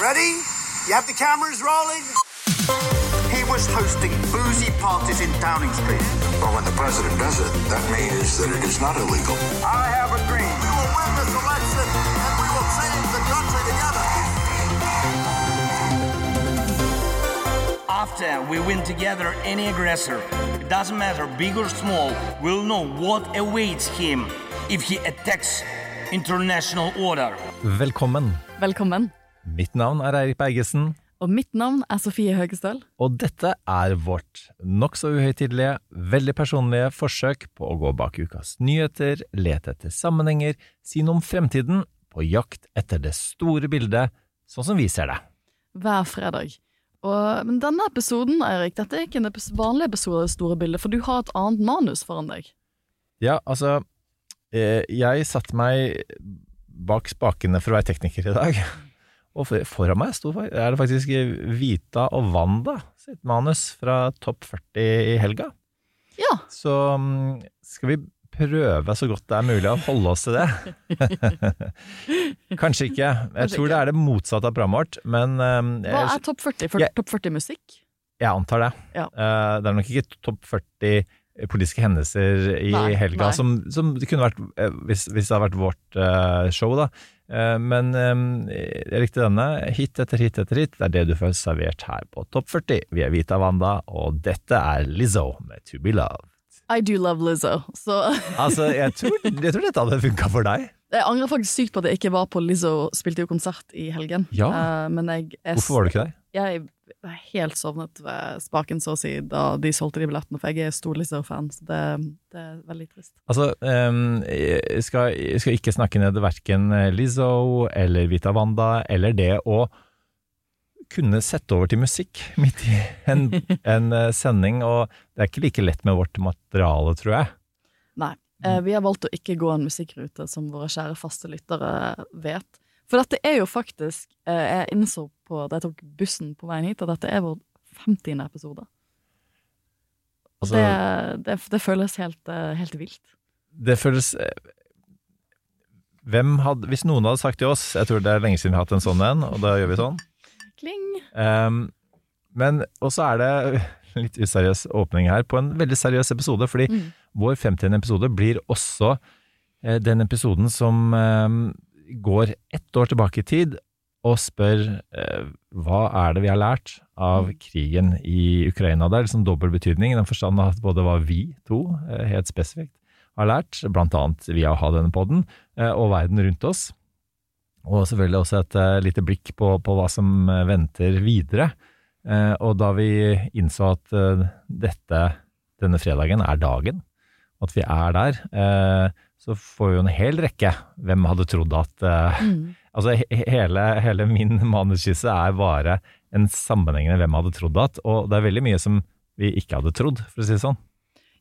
Ready? You have the cameras rolling? He was hosting boozy parties in Downing Street. But when the president does it, that means that it is not illegal. I have a dream. We will win this election and we will change the country together. After we win together any aggressor, it doesn't matter big or small, we'll know what awaits him if he attacks international order. Velkommen. Velkommen. Mitt navn er Eirik Bergesen, Og mitt navn er Sofie Høgestøl. og dette er vårt nokså uhøytidelige, veldig personlige forsøk på å gå bak ukas nyheter, lete etter sammenhenger, si noe om fremtiden, på jakt etter det store bildet, sånn som vi ser det. Hver fredag. Og, men denne episoden, Eirik, dette er ikke en vanlig episode av Det store bildet, for du har et annet manus foran deg. Ja, altså, eh, jeg satte meg bak spakene for å være tekniker i dag. Og foran meg sto, er det faktisk Vita og Wanda sitt manus fra Topp 40 i helga. Ja. Så mm, skal vi prøve så godt det er mulig å holde oss til det. Kanskje ikke. Jeg tror det er det motsatte av programmet vårt, men jeg, Hva er topp 40? For. Topp 40 musikk? jeg antar det. Ja. Eh, det er nok ikke topp 40 politiske hendelser i Nei, helga, nei. som, som det kunne vært eh, hvis, hvis det hadde vært vårt eh, show, da. Eh, men jeg likte denne. Hit etter hit etter hit. Det er det du får servert her på Topp 40. Vi er Vita Wanda, og dette er Lizzo med To Be Loved. I do love Lizzo. Så Altså, jeg tror, jeg tror dette hadde funka for deg. jeg angrer faktisk sykt på at jeg ikke var på Lizzo spilte jo konsert i helgen. Ja. Eh, men jeg, jeg Hvorfor var du ikke der? Jeg er helt sovnet ved spaken, så å si, da de solgte de billettene, for jeg er stor Lizzo-fan, så det, det er veldig trist. Altså, um, jeg, skal, jeg skal ikke snakke ned verken Lizzo eller Vita Wanda, eller det å kunne sette over til musikk midt i en, en eh, sending, og det er ikke like lett med vårt materiale, tror jeg. Nei. Eh, vi har valgt å ikke gå en musikkrute, som våre kjære faste lyttere vet. For dette er jo faktisk eh, Jeg innså på da jeg tok bussen på veien hit, at dette er vår 50. episode. Altså, det, det, det føles helt, eh, helt vilt. det føles eh, hvem hadde, Hvis noen hadde sagt til oss Jeg tror det er lenge siden vi har hatt en sånn en, og da gjør vi sånn. Kling! Um, men også er det litt useriøs åpning her på en veldig seriøs episode, fordi Mm. vår 50. episode blir også den episoden som eh, går ett år tilbake i tid og spør eh, hva er det vi har lært av Mm. krigen i Ukraina. Det er liksom dobbel betydning i den forstand at både hva vi to eh, helt spesifikt har lært, annet via å ha denne podden, eh, og verden rundt oss. Og selvfølgelig også et eh, lite blikk på, på hva som eh, venter videre. Eh, og da vi innså at dette, denne fredagen er dagen, at vi er der, eh, så får vi jo en hel rekke. Hvem hadde trodd at uh, Mm. Altså hele, hele min manuskisse er bare en sammenhengende hvem hadde trodd at, og det er veldig mye som vi ikke hadde trodd, for å si det sånn.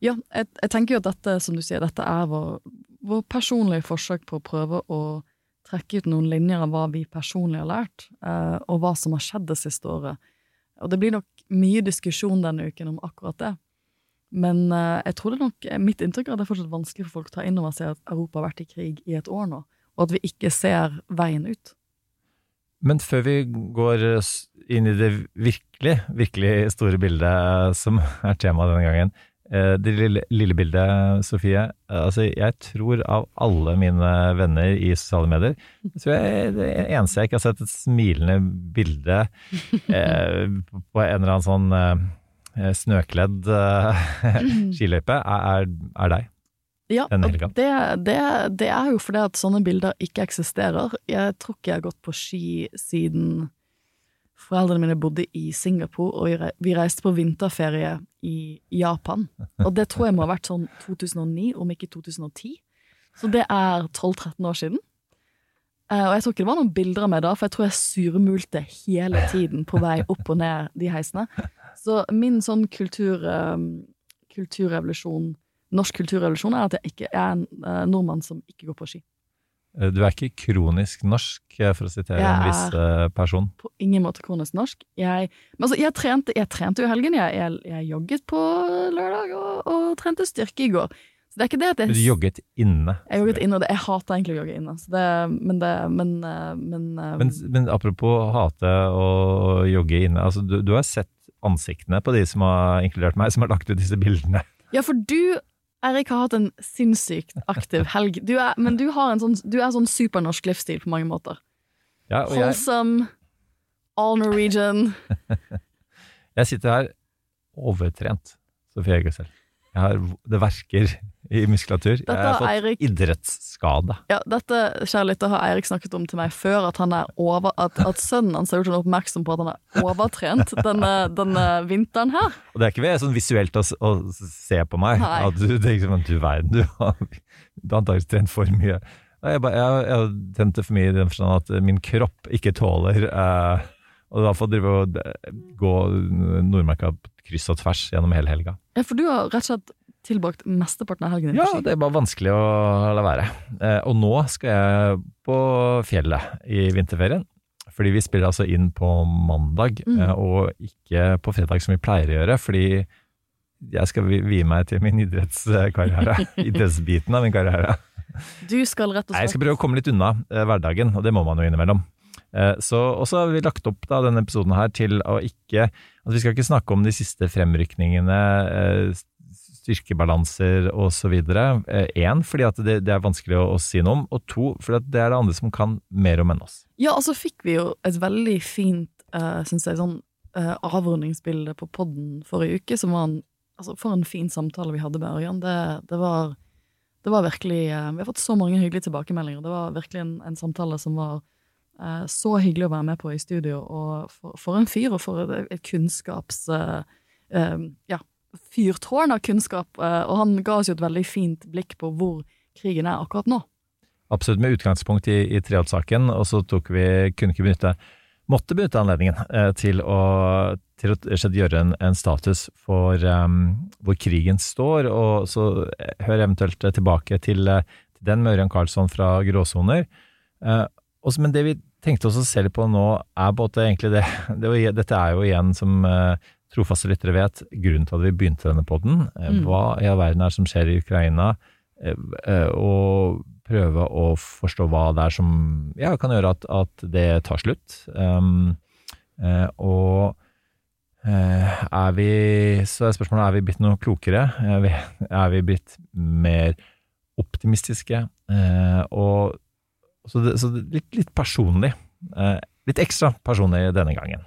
Ja, jeg, jeg tenker jo at dette, som du sier, dette er vår, vår personlige forsøk på å prøve å trekke ut noen linjer av hva vi personlig har lært, eh, og hva som har skjedd det siste året. Og det blir nok mye diskusjon denne uken om akkurat det. Men eh, jeg tror det nok, mitt inntrykk er at det er fortsatt vanskelig for folk å ta inn over seg at Europa har vært i krig i et år nå, og at vi ikke ser veien ut. Men før vi går inn i det virkelig, virkelig store bildet som er temaet denne gangen, eh, det lille, lille bildet, Sofie. eh, Altså, jeg tror av alle mine venner i sosiale medier, så jeg det eneste jeg ikke har sett et smilende bilde eh, på en eller annen sånn eh, snøkledd eh, skiløype, er, er, er deg. Ja, og det, det, det er jo fordi at sånne bilder ikke eksisterer. Jeg tror ikke jeg har gått på ski siden foreldrene mine bodde i Singapore, og vi reiste på vinterferie i Japan. Og det tror jeg må ha vært sånn 2009, om ikke 2010. Så det er 12-13 år siden. Eh, og jeg tror ikke det var noen bilder av meg da, for jeg tror jeg surmulte hele tiden på vei opp og ned de heisene. Så min sånn kultur, eh, kulturrevolusjon norsk kulturrevolusjon er at jeg ikke jeg er en eh, nordmann som ikke går på ski. Eh, Du er ikke kronisk norsk, eh, for å sitere en viss viss Jeg person. På ingen måte kronisk norsk. Jeg, men altså, jeg, trente, jeg trente jo i helgen. Jeg, jeg, jogget på lørdag og, og trente styrke i går. Så det er ikke det at jeg du jogget inne. Jeg jogget inne, og det, jeg hater egentlig å jogge inne. Så det, men, det, men, men, Men, men apropos hate å jogge inne. Altså, du, du har sett ansiktene på de som har inkludert meg, som har lagt ut disse bildene. Ja, for du, Erik, har hatt en sinnssykt aktiv helg. Du er, men du har en sånn, du er sånn supernorsk livsstil på mange måter. Ja, og jeg, Wholesome, all Norwegian. jeg sitter her overtrent, Sofie Eggesel. Jeg har, det verker i muskulatur. Jeg Dette har har fått Eirik- idrettsskade. Ja, dette kjære lytter, har Eirik snakket om til meg før, at, han er over, at, at sønnen hans har gjort ham oppmerksom på at han er overtrent denne, denne vinteren her. Og det er ikke ved sånn visuelt å, å se på meg Nei. at du tenker sånn Du verden, du har, du har antakelig trent for mye. Jeg, bare, jeg, jeg for mye i den forstand at min kropp ikke tåler eh, Og da får jeg drive og eh, gå Nordmarka kryss og tvers gjennom hele helga. Ja, for du har rett og slett tilbrakt mesteparten av helgen din Ja, ski. det er bare vanskelig å la være. Eh, og nå skal jeg på fjellet i vinterferien. Fordi vi spiller altså inn på mandag, Mm. eh, og ikke på fredag som vi pleier å gjøre. Fordi jeg skal vie meg til min idrettskarriere. Idrettsbiten av min karriere. Du skal rett og Nei, jeg skal prøve å komme litt unna eh, hverdagen, og det må man jo innimellom. Så, har vi lagt opp da, denne episoden her til å ikke at Vi skal ikke snakke om de siste fremrykningene, styrkebalanser osv. Én, fordi at det, det er vanskelig å, å si noe om, og to, fordi at det er det andre som kan mer om enn oss. Ja, og så fikk vi jo et veldig fint, uh, syns jeg, sånn uh, avrundingsbilde på podden forrige uke, som var en Altså, for en fin samtale vi hadde med Ørjan. Det, det var det var virkelig uh, Vi har fått så mange hyggelige tilbakemeldinger. Det var virkelig en, en samtale som var uh, så hyggelig å være med på i studio. Og for, for en fyr, og for et, et kunnskaps... Uh, eh, ja, fyrtårn av kunnskap. eh, og han ga oss jo et veldig fint blikk på hvor krigen er akkurat nå. Absolutt med utgangspunkt i, i Treholt-saken, og så tok vi, kunne ikke benytte Måtte benytte anledningen eh, til å, til å gjøre en, en status for um, hvor krigen står, og så eh, hør eventuelt tilbake til, til den med Ørjan Karlsson fra Gråsoner. Eh, også, men det vi tenkte oss å se litt på nå, er måte egentlig det, det Dette er jo igjen, som eh, trofaste lyttere vet, grunnen til at vi begynte denne podden. Eh, Mm. Hva i all verden er det som skjer i Ukraina? Eh, eh, og prøve å forstå hva det er som ja, kan gjøre at, at det tar slutt. Um, og er vi Så er spørsmålet er vi blitt noe klokere. Er vi, er vi blitt mer optimistiske? Og så, det, så det, litt, litt personlig. Litt ekstra personlig denne gangen.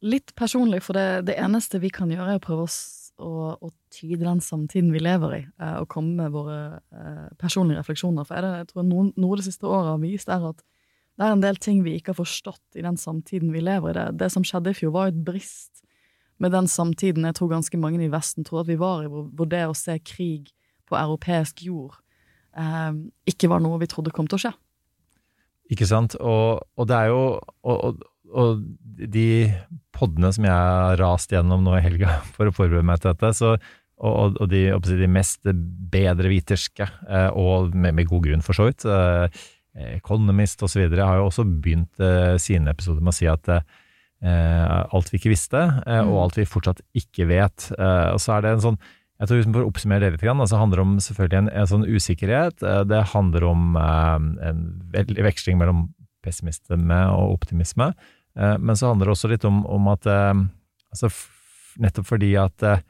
Litt personlig, for det, det eneste vi kan gjøre, er å prøve oss å, å tyde den samtiden vi lever i, eh, og komme med våre eh, personlige refleksjoner. For det, jeg tror noen, noe det siste året har vist, er at det er en del ting vi ikke har forstått i den samtiden vi lever i. Det, det som skjedde i fjor, var et brist med den samtiden jeg tror ganske mange i Vesten tror at vi var i, hvor, hvor det å se krig på europeisk jord eh, ikke var noe vi trodde kom til å skje. Ikke sant? Og, og det er jo og, og, og de poddene som jeg har rast gjennom nå i helga for å forberede meg til dette, så, og, og de, de mest bedreviterske, eh, og med, med god grunn for så vidt, eh, Economist osv., har jo også begynt eh, sine episoder med å si at alt vi ikke visste, og alt vi fortsatt ikke vet. Og så er det en sånn jeg tror liksom For å oppsummere det litt, altså handler det om selvfølgelig en, en sånn usikkerhet. Det handler om en veldig veksling mellom pessimisme og optimisme. Eh, Men så handler det også litt om, om at eh, altså Nettopp fordi at eh,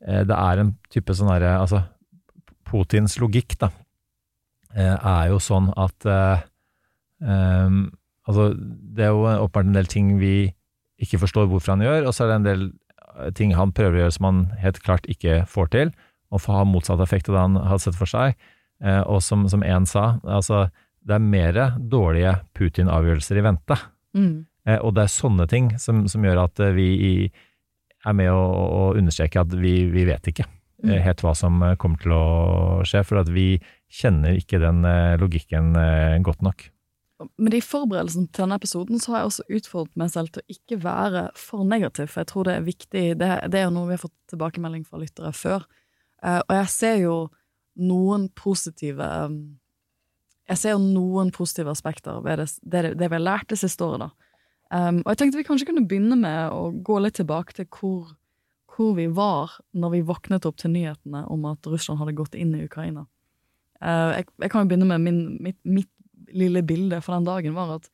det er en type sånn herre Altså, Putins logikk, da, er jo sånn at eh, Altså, det er jo åpenbart en del ting vi ikke forstår hvorfor han gjør, og så er det en del ting han prøver å gjøre som han helt klart ikke får til, og får ha motsatt effekt av det han har sett for seg. Og som, som en sa, altså det er mer dårlige Putin-avgjørelser i vente. Mm. Eh, og det er sånne ting som, som gjør at eh, vi i- er med å, å understreke at vi, vi vet ikke eh, helt hva som kommer til å skje, for at vi kjenner ikke den logikken godt nok. Med de forberedelsene til denne episoden så har jeg også utfordret meg selv til å ikke være for negativ, for jeg tror det er viktig. Det, det er jo noe vi har fått tilbakemelding fra lyttere før. Og jeg ser jo noen positive Jeg ser jo noen positive aspekter ved det, det, det vi har lært det siste året, da. Um, og jeg tenkte vi kanskje kunne begynne med å gå litt tilbake til hvor, hvor vi var når vi våknet opp til nyhetene om at Russland hadde gått inn i Ukraina. Uh, jeg, jeg kan jo begynne med min, mitt, mitt lille bilde for den dagen, var at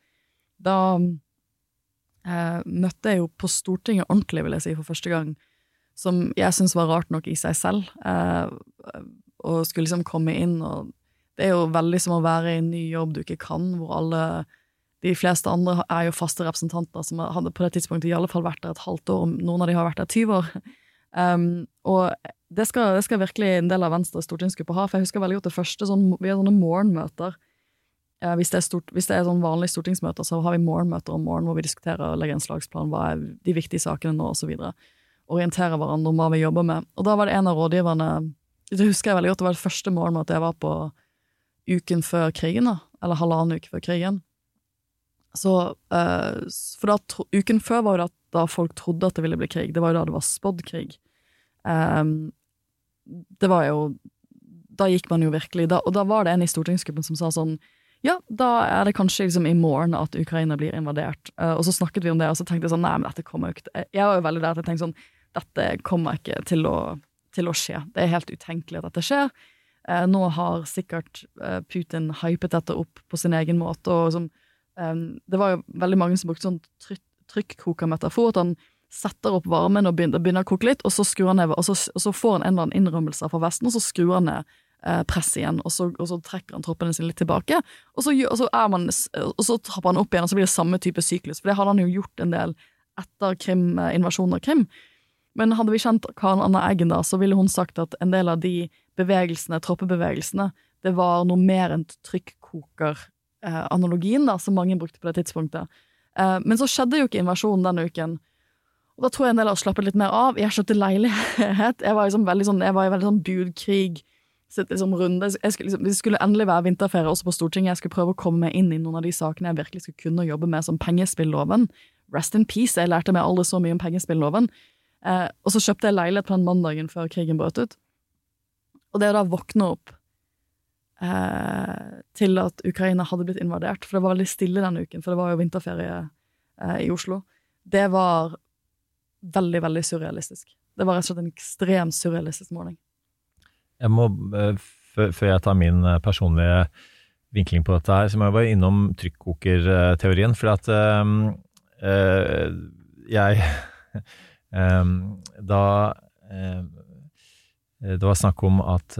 da uh, møtte jeg jo på Stortinget ordentlig, vil jeg si, for første gang, som jeg syns var rart nok i seg selv, uh, og skulle liksom komme inn og Det er jo veldig som å være i en ny jobb du ikke kan, hvor alle de fleste andre er jo faste representanter som hadde på det tidspunktet i alle fall vært der et halvt år, noen av de har vært der 20 år. Um, og det skal, det skal, virkelig en del av Venstres stortingsgruppe ha, for jeg husker veldig godt det første sånn, Vi har sånne morgenmøter. Uh, hvis, det er stort, hvis det er sånn vanlige stortingsmøter, så har vi morgenmøter om morgenen hvor vi diskuterer og legger en slagsplan, hva er de viktige sakene nå, osv. Orienterer hverandre om hva vi jobber med. Og da var det en av rådgiverne Det husker jeg veldig godt, det var det første morgenmøtet jeg var på uken før krigen, da, eller halvannen uke før krigen. Så, uh, for da, uken før var jo da, folk trodde at det ville bli krig. Det var jo da det var spådd krig. Um, det var jo Da gikk man jo virkelig da, Og da var det en i stortingsgruppen som sa sånn Ja, da er det kanskje liksom i morgen at Ukraina blir invadert. Uh, og så snakket vi om det, og så tenkte jeg sånn Nei, men dette kommer jo ikke Jeg var jo veldig der at jeg tenkte sånn Dette kommer ikke til å, til å skje. Det er helt utenkelig at dette skjer. Uh, nå har sikkert Putin hypet dette opp på sin egen måte, og som um, Det var jo veldig mange som brukte sånn tryk, trykkokermetafor, at han setter opp varmen og begynner, begynner, å koke litt, og så ned, og så, og så får han en eller annen innrømmelse fra Vesten, og så skrur han ned eh, presset igjen, og så, og så, trekker han troppene sine litt tilbake, og så, man, og så trapper han opp igjen, og så blir det samme type syklus, for det hadde han jo gjort en del etter Krim, eh, invasjonen av Krim. Men hadde vi kjent Karen Anna Eggen da, så ville hun sagt at en del av de bevegelsene, troppebevegelsene, det var noe mer enn trykkoker analogien da, som mange brukte på det tidspunktet. Eh, men så skjedde jo ikke invasjonen denne uken. Og da tror jeg en del har slappet litt mer av. Jeg kjøpte leilighet. Jeg var, liksom sånn, jeg var i veldig sånn budkrig. Liksom runde. Jeg skulle, liksom, det skulle endelig være vinterferie også på Stortinget. Jeg skulle prøve å komme meg inn i noen av de sakene jeg virkelig skulle kunne jobbe med, som pengespilloven. Rest in peace. Jeg lærte meg aldri så mye om pengespilloven. Eh, og så kjøpte jeg leilighet på den mandagen før krigen brøt ut. Og det å da våkne opp eh, til at Ukraina hadde blitt invadert, for det var veldig stille denne uken, for det var jo vinterferie eh, i Oslo, det var veldig, veldig surrealistisk. Det var rett og slett en ekstremt surrealistisk måling. Jeg må, eh, Før jeg tar min eh, personlige vinkling på dette her, så må jeg bare innom trykkokerteorien. For at øh, jeg øh, Da det var snakk om at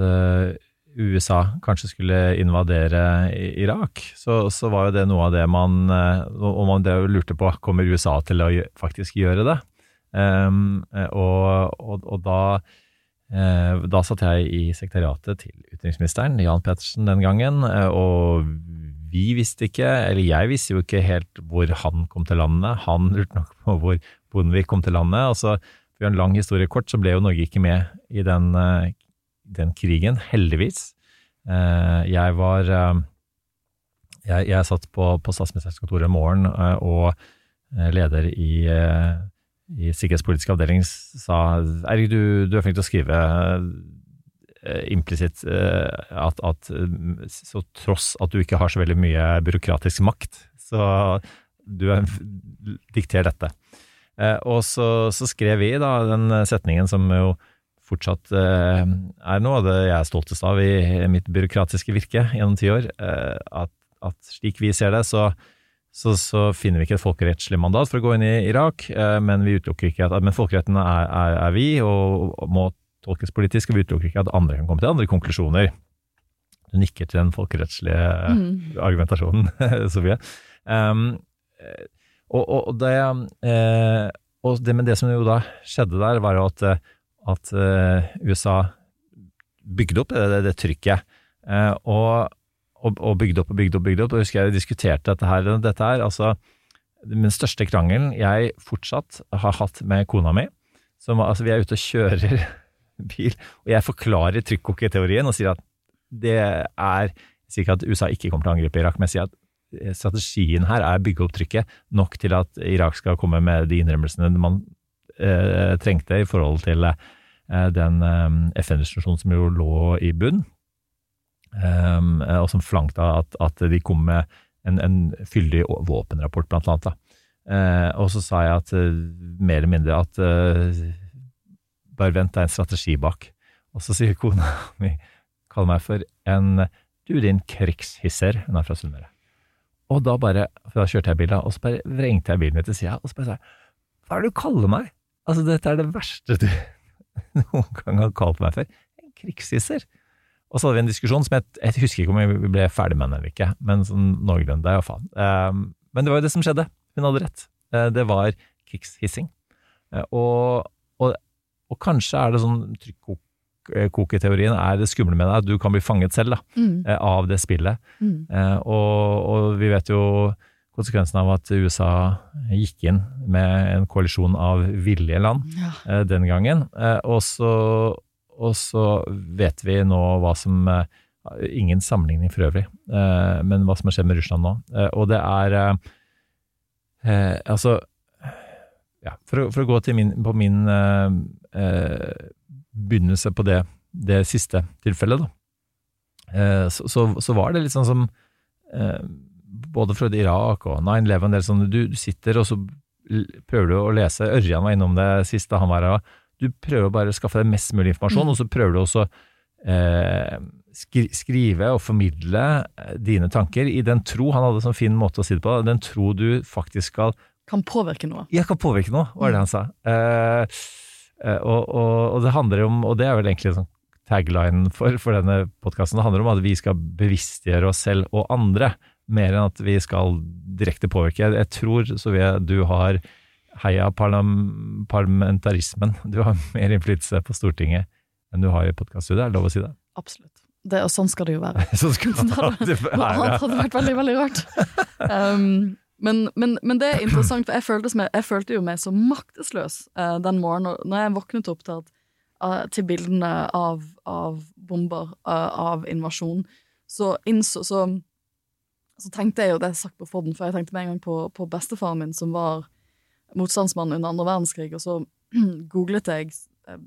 USA kanskje skulle invadere Irak, så, så, var jo det noe av det man Og man lurte på kommer USA til å faktisk gjøre det. Um, og, og, og, da uh, da satt jeg i sekretariatet til utenriksministeren, Jan Pettersen, den gangen, og vi visste ikke, eller jeg visste jo ikke helt hvor han kom til landet. Han lurte nok på hvor Bondevik kom til landet. Altså, for en lang historie kort, så ble jo Norge ikke med i den den krigen, heldigvis. Eh, jeg var eh, jeg, jeg satt på, på statsministerens kontor en morgen, eh, og leder i, i sikkerhetspolitisk avdeling sa Erik, du, du, er flink til å skrive implisitt at, at så tross at du ikke har så veldig mye byråkratisk makt, så du er, dikter dette. Og så, så skrev vi da den setningen som jo fortsatt eh, er noe av det jeg er stoltest av i mitt byråkratiske virke gjennom ti år. Eh, at, at, slik vi ser det, så, så, så, finner vi ikke et folkerettslig mandat for å gå inn i Irak, eh, men vi utelukker ikke at men folkeretten er, er, er, vi, og må tolkes politisk, og vi utelukker ikke at andre kan komme til andre konklusjoner. Du nikker til den folkerettslige mm. argumentasjonen, Sofie. Um, og, og, det, eh, og det, men det som jo da skjedde der, var jo at at uh, USA bygde opp det, det, det trykket. Uh, og, og, og, bygde opp og bygde opp. bygde opp, og husker jeg diskuterte dette her. Dette her, altså Den største krangelen jeg fortsatt har hatt med kona mi som, altså Vi er ute og kjører bil, og jeg forklarer trykkokerteorien og sier at det er sier ikke at USA ikke kommer til å angripe Irak, men jeg sier at strategien her er å bygge opp trykket nok til at Irak skal komme med de innrømmelsene man eh, trengte i forhold til eh, den eh, FN-resolusjonen som jo lå i bunn, eh, og som flankte at, at de kom med en, en fyldig våpenrapport, blant annet. Da. og så sa jeg at mer eller mindre at bare vent, det er en strategi bak. Og så sier kona mi, kaller meg for en du din krigshisser, hun er fra Sunnmøre. Og da bare, for da kjørte jeg bilen, og så bare vrengte jeg bilen min til sida, og så bare sa jeg, hva er det du kaller meg? Altså, dette er det verste du noen gang har kalt meg før. En krigshisser. Og så hadde vi en diskusjon som jeg, jeg husker ikke om vi ble ferdig med den eller ikke, men sånn noenlunde, ja faen. Um, men det var jo det som skjedde. Hun hadde rett. Uh, det var krigshissing. Uh, og, og, og, kanskje er det sånn trykkoketeorien er det skumle med det at du kan bli fanget selv da, Mm. av det spillet. Mm. Uh, og, og vi vet jo konsekvensen av at USA gikk inn med en koalisjon av villige land Ja. eh, den gangen. Eh, og, så, og så vet vi nå hva som eh, Ingen sammenligning for øvrig, men hva som har skjedd med Russland nå. Og det er Altså ja, for, å, for å gå til min, på min begynnelse på det, det siste tilfellet, da. Så, så, så var det litt sånn som både fra Irak og 9-11, en del sånn, du, du sitter og så prøver du å lese, Ørjan var innom det siste han var her, du prøver bare å skaffe deg mest mulig informasjon, Mm. og så prøver du også eh, skri, skrive og formidle eh, dine tanker i den tro, han hadde en sånn fin måte å si det på, den tro du faktisk skal Kan påvirke noe. Ja, kan påvirke noe, var det han sa. Eh, eh, og, og, og det handler om, og det er vel egentlig sånn tagline for, for denne podkasten, det handler om at vi skal bevisstgjøre oss selv og andre, mer enn at vi skal direkte påvirke. Jeg, jeg tror, så jeg, du har heia parlam, parlamentarismen. Du har mer innflytelse på Stortinget enn du har i podkaststudiet, er det lov å si det? Absolutt. Det, og sånn skal det jo være. sånn skal Det det noe annet hadde vært veldig, veldig rart. Um, men, men, men det er interessant, for jeg følte, som jeg, jeg følte jo meg så maktesløs uh, den morgenen når jeg våknet opp til, at, uh, til bildene av, av bomber, uh, av invasjon. Så, innså, så, så tenkte jeg jo, det sagt på Fodden, for jeg tenkte med en gang på, på bestefaren min, som var motstandsmann under andre verdenskrig, og så googlet jeg eh,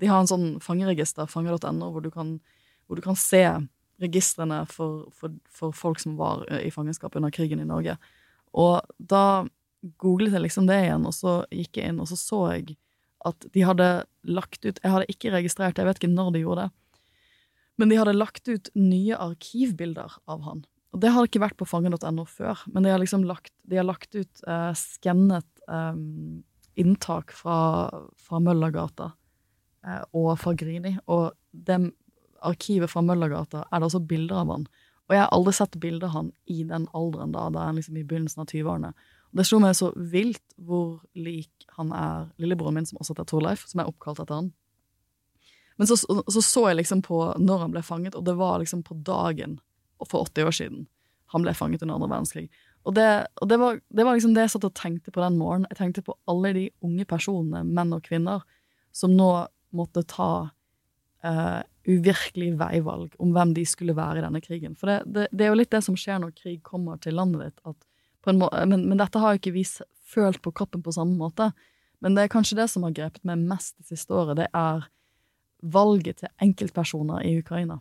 De har en sånn fangeregister, fanger.no, hvor, hvor du kan se registrene for, for, for folk som var eh, i fangenskap under krigen i Norge. Og da googlet jeg liksom det igjen, og så gikk jeg inn, og så så jeg at de hadde lagt ut Jeg hadde ikke registrert, jeg vet ikke når de gjorde det, men de hadde lagt ut nye arkivbilder av han. Og det har ikke vært på fange.no før, men de har liksom lagt, de har lagt ut eh, skannet eh, inntak fra, fra Møllergata eh, og fra Grini, og det arkivet fra Møllergata er det også bilder av han. Og jeg har aldri sett bilder av han i den alderen da, da han liksom i begynnelsen av 20-årene. Og Det slo meg så vilt hvor lik han er lillebroren min, som også heter Torleif, som er oppkalt etter han. Men så, så så jeg liksom på når han ble fanget, og det var liksom på dagen for 80 år siden han ble fanget under andre verdenskrig. Og, det, og det, var, det var liksom det jeg satt og tenkte på den morgenen. Jeg tenkte på alle de unge personene, menn og kvinner, som nå måtte ta uh, uvirkelige veivalg om hvem de skulle være i denne krigen. For det, det, er jo litt det som skjer når krig kommer til landet ditt. At på en må men, men dette har jo ikke vi følt på kroppen på samme måte. Men det er kanskje det som har grepet meg mest det siste året. Det er valget til enkeltpersoner i Ukraina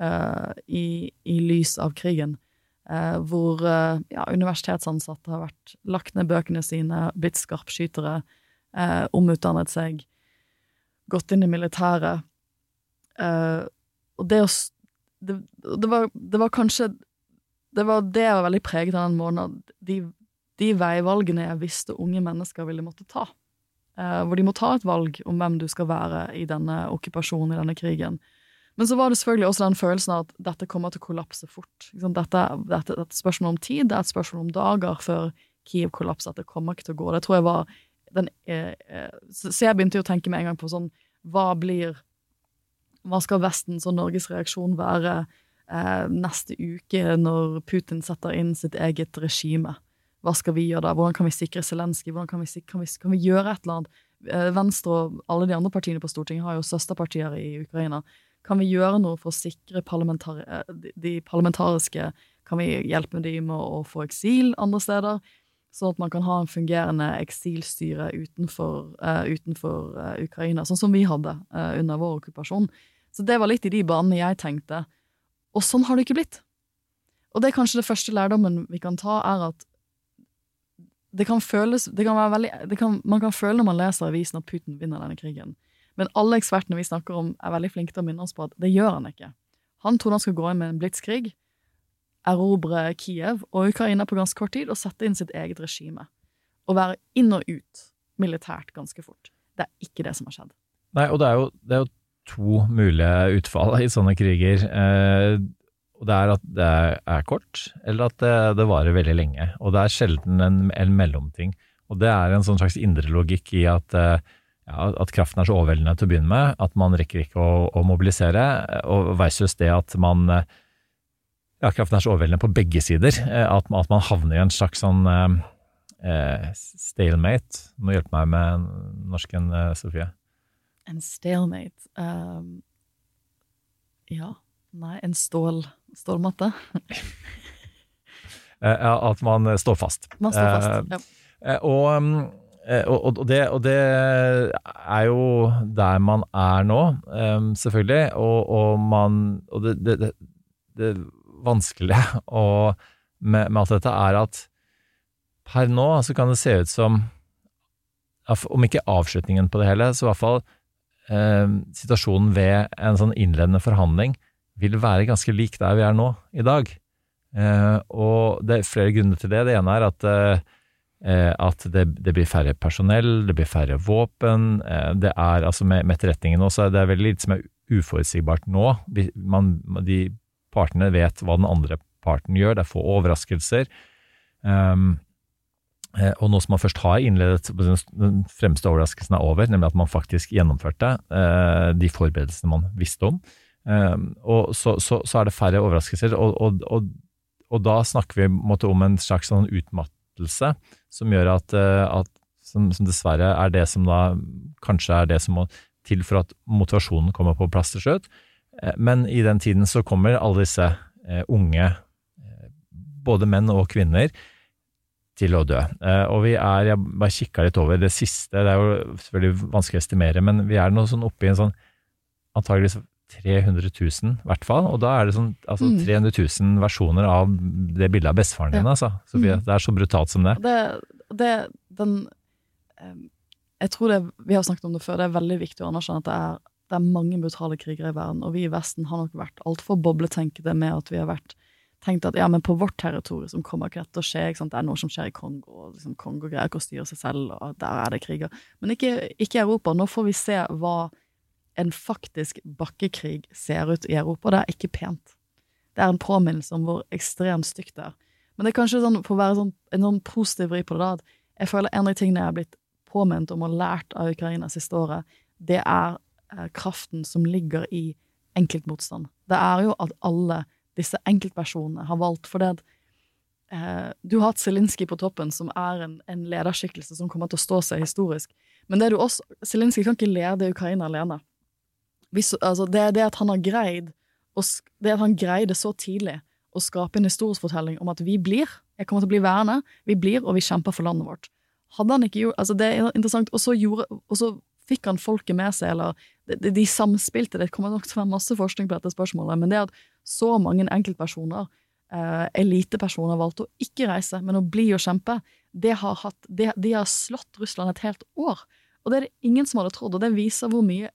eh, i, i lys av krigen. Uh, hvor uh, ja, universitetsansatte har vært lagt ned bøkene sine, blitt skarpskytere, omutdannet seg, gått inn i militæret. Og det å det, det, var, det var kanskje Det var det jeg var veldig preget av den måneden. De, de veivalgene jeg visste unge mennesker ville måtte ta. Hvor de må ta et valg om hvem du skal være i denne okkupasjonen, i denne krigen. Men så var det selvfølgelig også den følelsen av at dette kommer til å kollapse fort. Dette, dette, dette er et spørsmål om tid, det er et spørsmål om dager før Kiev kollapser. At det kommer ikke til å gå. Det tror jeg var den, eh, eh, så, jeg begynte jo å tenke med en gang på sånn Hva blir Hva skal Vestens og Norges reaksjon være eh, neste uke når Putin setter inn sitt eget regime? Hva skal vi gjøre da? Hvordan kan vi sikre Zelenskyj? Kan kan, kan vi gjøre et eller annet? Venstre og alle de andre partiene på Stortinget har jo søsterpartier i Ukraina. Kan vi gjøre noe for å sikre parlamentar eh, de, parlamentariske Kan vi hjelpe dem med å få eksil andre steder? Sånn at man kan ha en fungerende eksilstyre utenfor, uh, utenfor uh, Ukraina, sånn som vi hadde uh, under vår okkupasjon. Så det var litt i de banene jeg tenkte. Og sånn har det ikke blitt. Og det er kanskje det første lærdommen vi kan ta, er at det kan føles det kan veldig, det kan, Man kan føle når man leser avisen at Putin vinner denne krigen. Men alle ekspertene vi snakker om, er veldig flinke til å minne oss på at det gjør han ikke. Han tror han skal gå inn med en blitskrig, erobre Kiev og Ukraina på ganske kort tid og sette inn sitt eget regime. Og være inn og ut militært ganske fort. Det er ikke det som har skjedd. Nei, og det er jo, det er jo to mulige utfall i sånne kriger. Eh, det er at det er kort, eller at det, det varer veldig lenge. Og det er sjelden en, en, mellomting. Og det er en sånn slags indre logikk i at, eh, ja, at kraften er så overveldende til å begynne med at man rekker ikke å, å mobilisere, og versus det at man ja, kraften er så overveldende på begge sider eh, at, at man havner i en slags sånn eh, eh stalemate. Du må hjelpe meg med norsken, eh, Sofie. En stalemate um, Ja. Nei, en stål, stålmatte. at man står fast. Man står fast, ja. Og, og, det, og, det, er jo der man er nå, selvfølgelig. Og, og man Og det, det, det vanskelige og med, med, alt dette, er at per nå så kan det se ut som, om ikke avslutningen på det hele, så i hvert fall eh, situasjonen ved en sånn innledende forhandling vil være ganske lik der vi er nå i dag. Eh, og det er flere grunner til det. Det ene er at, eh, at det, det, blir færre personell, det blir færre våpen. Eh, det er altså med, med etterretningen også, det er veldig litt som er uforutsigbart nå. Man, de partene vet hva den andre parten gjør, det er få overraskelser. Um, og nå som man først har innledet, den fremste overraskelsen er over, nemlig at man faktisk gjennomførte uh, de forberedelsene man visste om. Um, og så, så, så, er det færre overraskelser, og, og, og, og da snakker vi måtte, om en slags sånn utmattelse som gjør at, uh, at som, som, dessverre er det som da kanskje er det som må til for at motivasjonen kommer på plass til slutt. Eh, men i den tiden så kommer alle disse eh, unge, eh, både menn og kvinner, til å dø. Og vi er, jeg bare kikka litt over det siste, det er jo selvfølgelig vanskelig å estimere, men vi er nå sånn oppe i en sånn antageligvis 300 000, i hvert fall. Og da er det sånn altså 300 mm. 000 versjoner av det bildet av bestefaren din, altså. Sofie, mm. det er så brutalt som det. Det, det den Jeg tror det, vi har snakket om det før, det er veldig viktig å anerkjenne at det er det er mange brutale krigere i verden, og vi i Vesten har nok vært altfor bobletenkede med at vi har vært tenkt at ja, men på vårt territorium kommer ikke dette til å skje. ikke sant? Det er noe som skjer i Kongo, og liksom, Kongo greier ikke å styre seg selv, og der er det kriger. Men ikke, ikke i Europa. Nå får vi se hva en faktisk bakkekrig ser ut i Europa. Det er ikke pent. Det er en påminnelse om hvor ekstremt stygt det er. Men det er kanskje sånn, for å være sånn, en sånn positiv vri på det, da, at jeg føler en av de tingene jeg har blitt påminnet om og lært av Ukraina siste året, det er Eh, kraften som ligger i enkeltmotstand. Det er jo at alle disse enkeltpersonene har valgt for at eh, Du har hatt Zelinskyj på toppen, som er en, en, lederskikkelse som kommer til å stå seg historisk. Men det er du også Zelinskyj kan ikke lede Ukraina alene. Hvis, altså, det det at han har greid det at han greide så tidlig å skape en historisk fortelling om at vi blir, jeg kommer til å bli værende, vi blir, og vi kjemper for landet vårt. Hadde han ikke gjort altså Det er interessant. Og så, gjorde, og så fikk han folket med seg, eller de, de samspilte. Det kommer nok til å være masse forskning på dette spørsmålet, men det at så mange enkeltpersoner, eh, elitepersoner, valgte å ikke reise, men å bli og kjempe, det har, hatt, det, de har slått Russland et helt år. Og det er det ingen som hadde trodd, og det viser hvor mye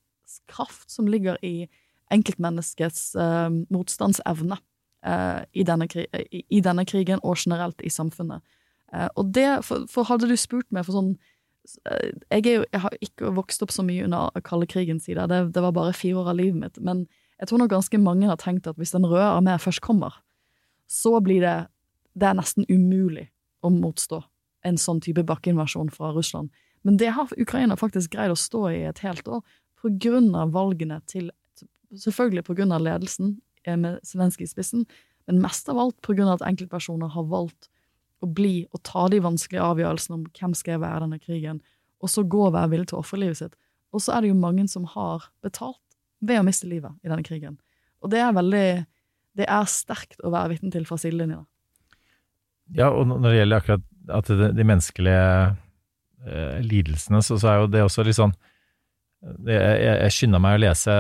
kraft som ligger i enkeltmenneskets uh, motstandsevne uh, i, denne, i, i, denne, krigen, og generelt i samfunnet. Uh, og det, for, for hadde du spurt meg for sånn jeg, jo, jeg, har ikke vokst opp så mye under kalde krigens side, det, det, var bare fire år av livet mitt. Men jeg tror nok ganske mange har tenkt at hvis Den røde armé først kommer, så blir det Det er nesten umulig å motstå en sånn type bakkeinvasjon fra Russland. Men det har Ukraina faktisk greid å stå i et helt år, på grunn av valgene til Selvfølgelig på grunn av ledelsen eh, med Zelenskyj i spissen, men mest av alt på grunn av at enkeltpersoner har valgt å bli og ta de vanskelige avgjørelsene om hvem skal jeg være denne krigen, og så gå og være villig til å ofre livet sitt. Og så er det jo mange som har betalt ved å miste livet i denne krigen. Og det er veldig Det er sterkt å være vitne til fra sidelinja. Ja, og når det gjelder akkurat at de, menneskelige eh, lidelsene, så, så, er jo det også litt sånn Jeg, jeg skynda meg å lese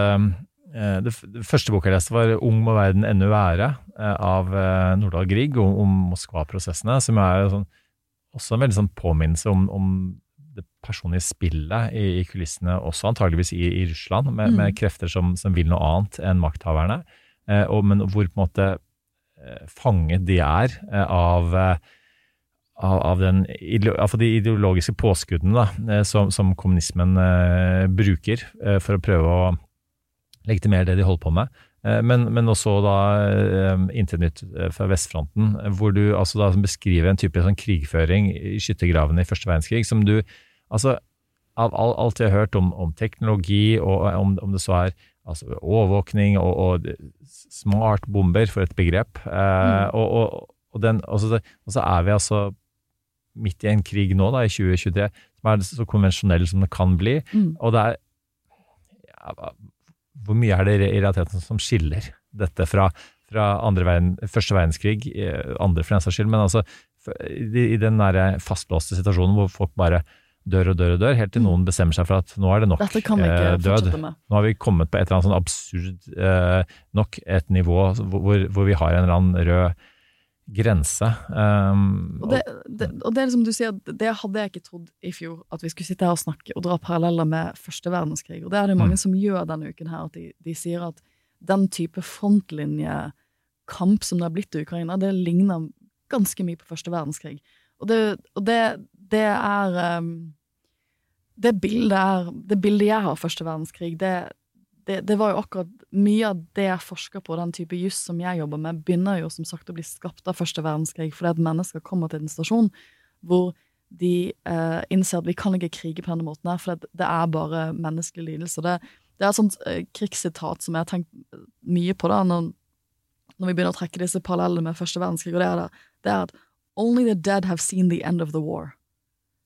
Eh, det, første boka jeg leste, var 'Ung må verden ennå være' eh, av eh, Nordahl Grieg om, om Moskva-prosessene, som er sånn, også en veldig sånn påminnelse om, om, det personlige spillet i, i kulissene, også antageligvis i, i Russland, med, Mm. med krefter som, som vil noe annet enn makthaverne. Eh, og, men hvor på en måte fanget de er av av, av den, altså de ideologiske påskuddene da, eh, som, som kommunismen eh, bruker eh, for å prøve å legitimere det de holder på med. Eh, Men, men også da eh, Internytt eh, fra vestfronten, hvor du altså da beskriver en type sånn krigføring i skyttergravene i første verdenskrig, som du altså av all, alt jeg har hørt om, om teknologi, og om, om det så er altså, overvåkning og, og smart bomber, for et begrep, eh, og, og, og, den, så, og så er vi altså midt i en krig nå, da, i 2023, som er så konvensjonell som det kan bli, Mm. og det er ja, Hvor mye er det i realiteten som skiller dette fra, fra andre verden, første verdenskrig, eh, andre for den saks skyld, men altså i, i den der fastlåste situasjonen hvor folk bare dør og dør og dør, helt til noen bestemmer seg for at nå er det nok Dette kan vi ikke eh, død. Nå har vi kommet på et eller annet sånn absurd eh, nok et nivå hvor, hvor vi har en eller annen rød grense. Um, Og det, det, og det er som du sier, det hadde jeg ikke trodd i fjor, at vi skulle sitte her og snakke og dra paralleller med første verdenskrig. Og det er det mange som gjør denne uken her, at de, de sier at den type frontlinjekamp som det har blitt i Ukraina, det ligner ganske mye på første verdenskrig. Og det, og det, det er um, det bildet, er, det bildet jeg har av første verdenskrig, det, det, det var jo akkurat mye av det jeg forsker på, den type juss som jeg jobber med, begynner jo som sagt å bli skapt av første verdenskrig, fordi at mennesker kommer til en stasjon hvor de eh, innser at vi kan ikke krige på denne måten her, for det, det er bare menneskelig lidelse. Det, det er et sånt eh, krigssitat som jeg har tenkt mye på da, når, når vi begynner å trekke disse parallellene med første verdenskrig, og det er, det, det er at only the dead have seen the end of the war.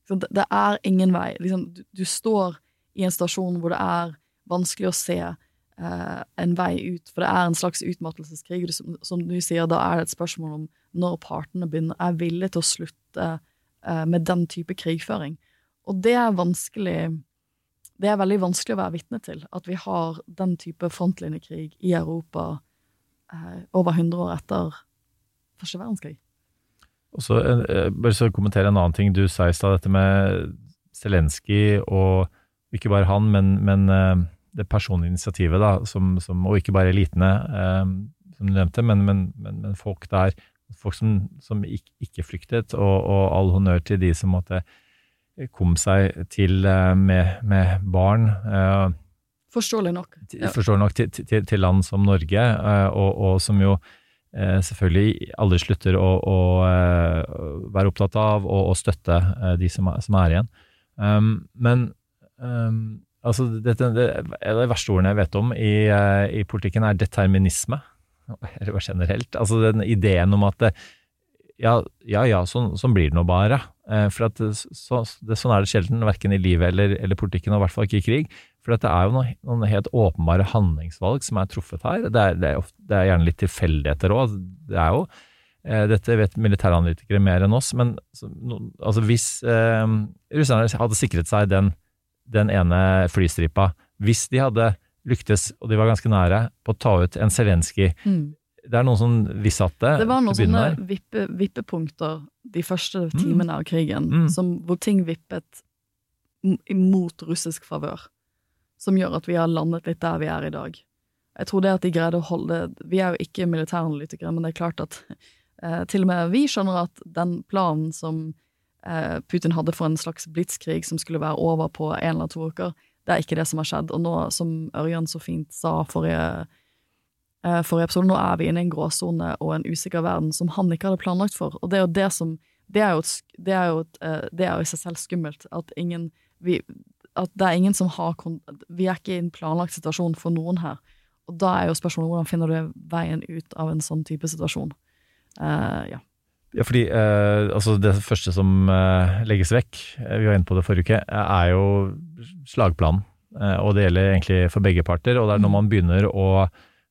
Så det er ingen vei. Liksom, du, du står i en stasjon hvor det er vanskelig å se eh, en vei ut, for det er en slags utmattelseskrig. Som, som du sier, da er det et spørsmål om når partene begynner, er villige til å slutte eh, med den type krigføring. Og det er vanskelig Det er veldig vanskelig å være vitne til, at vi har den type frontlinjekrig i Europa eh, over 100 år etter første verdenskrig. Og så, eh, bare så kommentere en annen ting du sa i stad, dette med Zelenskyj og ikke bare han, men, men eh, det personlige initiativet, da, som, som, og ikke bare elitene, eh, som du nevnte, men, men, men, men folk der, folk som, som ikke, ikke flyktet, og, og all honnør til de som måtte kom seg til eh, med, med barn. eh, Forståelig nok. Ja. Forståelig nok til, til, til land som Norge, eh, og, og som jo eh, selvfølgelig aldri slutter å, å eh, være opptatt av og, og støtte de som er, som er igjen. Um, men um, altså dette, det, det verste ordene jeg vet om i, eh, i politikken, er determinisme. Eller generelt. Altså den ideen om at det, ja, ja, ja sånn, sånn blir det nå bare. Eh, for at så, det, sånn er det sjelden, verken i livet eller, eller politikken, og i hvert fall ikke i krig. For det er jo noen, noen helt åpenbare handlingsvalg som er truffet her. Det er, det er, ofte, det er gjerne litt tilfeldigheter òg. Det er jo eh, Dette vet militæranalytikere mer enn oss, men så, no, altså hvis eh, russerne hadde sikret seg den, den ene flystripa, hvis de hadde lyktes, og de var ganske nære, på å ta ut en Zelenskyj Mm. Det er noen som vissatte Det var noen sånne vippe, vippepunkter de første timene av krigen, Mm. som, hvor ting vippet imot russisk favør, som gjør at vi har landet litt der vi er i dag. Jeg tror det at de greide å holde Vi er jo ikke militæranalytikere, men det er klart at eh, til og med vi skjønner at den planen som Putin hadde for en slags blitskrig som skulle være over på en eller to uker, det er ikke det som har skjedd. Og nå, som Ørjan så fint sa forrige eh, forrige episode, nå er vi inne i en gråsone og en usikker verden som han ikke hadde planlagt for. Og det er jo det som Det er jo, et, det er jo, eh, det er jo i seg selv skummelt. At ingen vi, At det er ingen som har Vi er ikke i en planlagt situasjon for noen her. Og da er jo spørsmålet hvordan finner du veien ut av en sånn type situasjon. Uh, ja. Ja, fordi eh, altså det første som eh, legges vekk, eh, vi var inne på det forrige uke, eh, er jo slagplanen. Eh, og det gjelder egentlig for begge parter. Og det er når man begynner å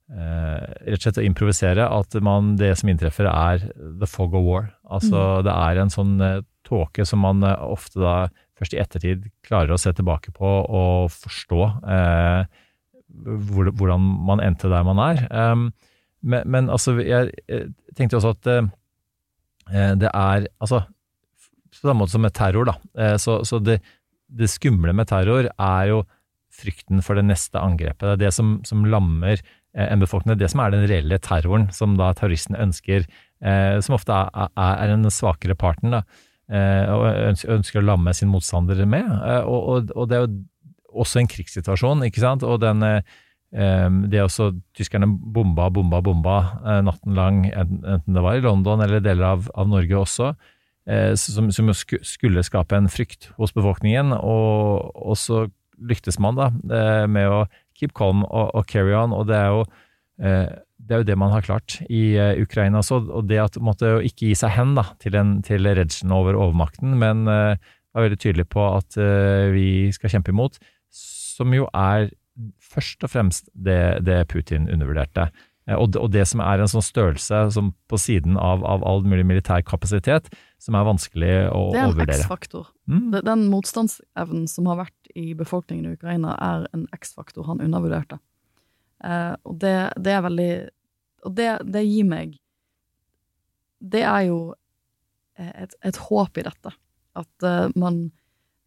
rett og slett å improvisere at man, det som inntreffer er the fog of war. Altså det er en sånn tåke som man ofte da først i ettertid klarer å se tilbake på og forstå hvor, hvordan man endte der man er. Um, men, men altså, jeg, jeg tenkte også at det er altså På samme måte som med terror, da. Eh, Så, så det, det skumle med terror er jo frykten for det neste angrepet. Det er det som, som lammer eh, en befolkning. Det som er den reelle terroren som da terroristen ønsker, eh, som ofte er, er, den svakere parten, da, eh, og ønsker, å lamme sin motstander med. Eh, og, og, og, det er jo også en krigssituasjon, ikke sant. Og den, eh, det er også Tyskerne bomba, bomba, bomba eh, natten lang, enten det var i London eller deler av, av Norge også. Som, som, skulle skape en frykt hos befolkningen, og, og så lyktes man da med å keep calm og, og carry on, og det er jo eh, det er jo det man har klart i Ukraina. også. og det at måtte ikke gi seg hen da, til, en, til redselen over overmakten, men var veldig tydelig på at vi skal kjempe imot, som jo er først og fremst det, det Putin undervurderte. Og det, og det, som er en sånn størrelse som på siden av, av all mulig militær kapasitet, som er vanskelig å overvurdere. Det er en X-faktor. Mm. Den motstandsevnen som har vært i befolkningen i Ukraina, er en X-faktor han undervurderte. Eh, og det, det, er veldig Og det, det, gir meg Det er jo et, et håp i dette. At uh, man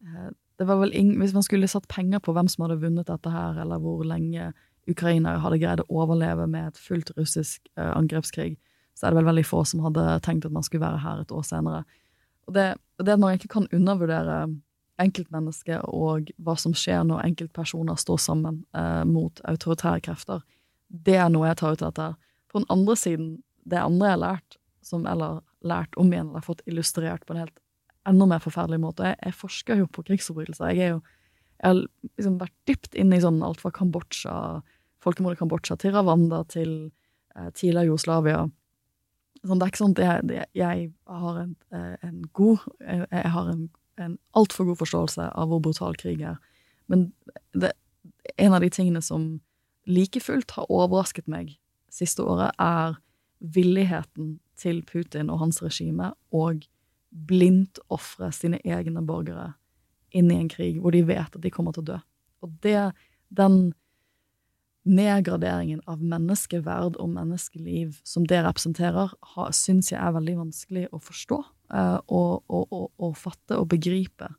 uh, Det var vel ing, Hvis man skulle satt penger på hvem som hadde vunnet dette her, eller hvor lenge Ukraina hadde greid å overleve med et fullt russisk uh, angrepskrig, så er det vel veldig få som hadde tenkt at man skulle være her et år senere. Og det, det at man ikke kan undervurdere enkeltmennesket og hva som skjer når enkeltpersoner står sammen uh, mot autoritære krefter, det er noe jeg tar ut av dette. På den andre siden, det andre jeg har lært, som, eller lært om igjen, eller fått illustrert på en helt enda mer forferdelig måte Jeg, forsker jo på krigsforbrytelser. Jeg, jo, jeg har liksom vært dypt inne i sånn alt fra Kambodsja, folkemordet i Kambodsja, til Rwanda, til eh, tidligere Jugoslavia. Sånn, det er ikke sånn at jeg, jeg har en, eh, en god jeg har en en altfor god forståelse av hvor brutal krig er. Men det, en av de tingene som like fullt har overrasket meg siste året, er villigheten til Putin og hans regime og blindt ofre sine egne borgere inn i en krig hvor de vet at de kommer til å dø. Og det, den nedgraderingen av menneskeverd og menneskeliv som det representerer, syns jeg er veldig vanskelig å forstå uh, og, og, og, og, fatte og begripe.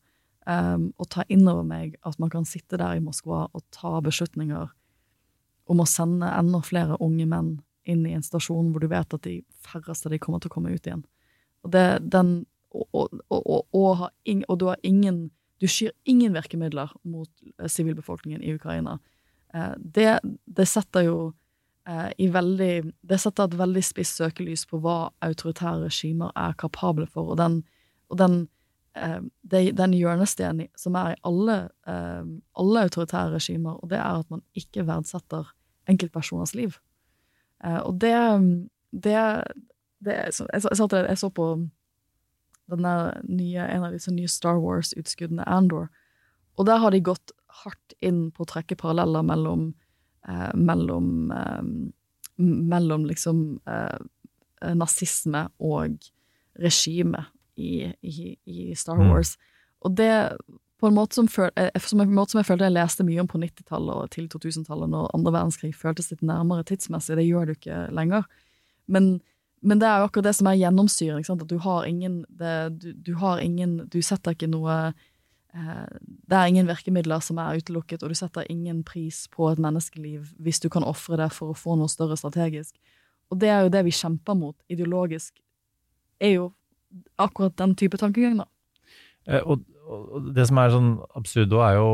Um, og ta inn over meg at man kan sitte der i Moskva og ta beslutninger om å sende enda flere unge menn inn i en stasjon hvor du vet at de færreste de kommer til å komme ut igjen. Og, det, den, og, ing, og du har ingen Du skyr ingen virkemidler mot sivilbefolkningen i Ukraina. Uh, det, det setter jo Eh, i veldig Det setter et veldig spisst søkelys på hva autoritære regimer er kapable for, og den, og den, det, den hjørnestenen som er i alle, eh, alle, autoritære regimer, og det er at man ikke verdsetter enkeltpersoners liv. og det, det, det jeg, jeg, jeg, så på nye, en av disse nye Star Wars-utskuddene, Andor, og der har de gått hardt inn på å trekke paralleller mellom eh, mellom, eh, mellom liksom eh, nazisme og regime i, i, i Star mm. Wars. Mm. Og det på en, måte som, føl, eh, som en måte som jeg følte jeg leste mye om på 90-tallet og til 2000-tallet, når andre verdenskrig føltes litt nærmere tidsmessig. Det gjør du ikke lenger. Men, men det er jo akkurat det som er gjennomsyring. At du har ingen det, du, du, har ingen Du setter ikke noe Eh, det er ingen virkemidler som er utelukket, og du setter ingen pris på et menneskeliv hvis du kan ofre det for å få noe større strategisk. Og det er jo det vi kjemper mot ideologisk, er jo akkurat den type tankegang, da. Eh, og, og, det som er sånn absurd er jo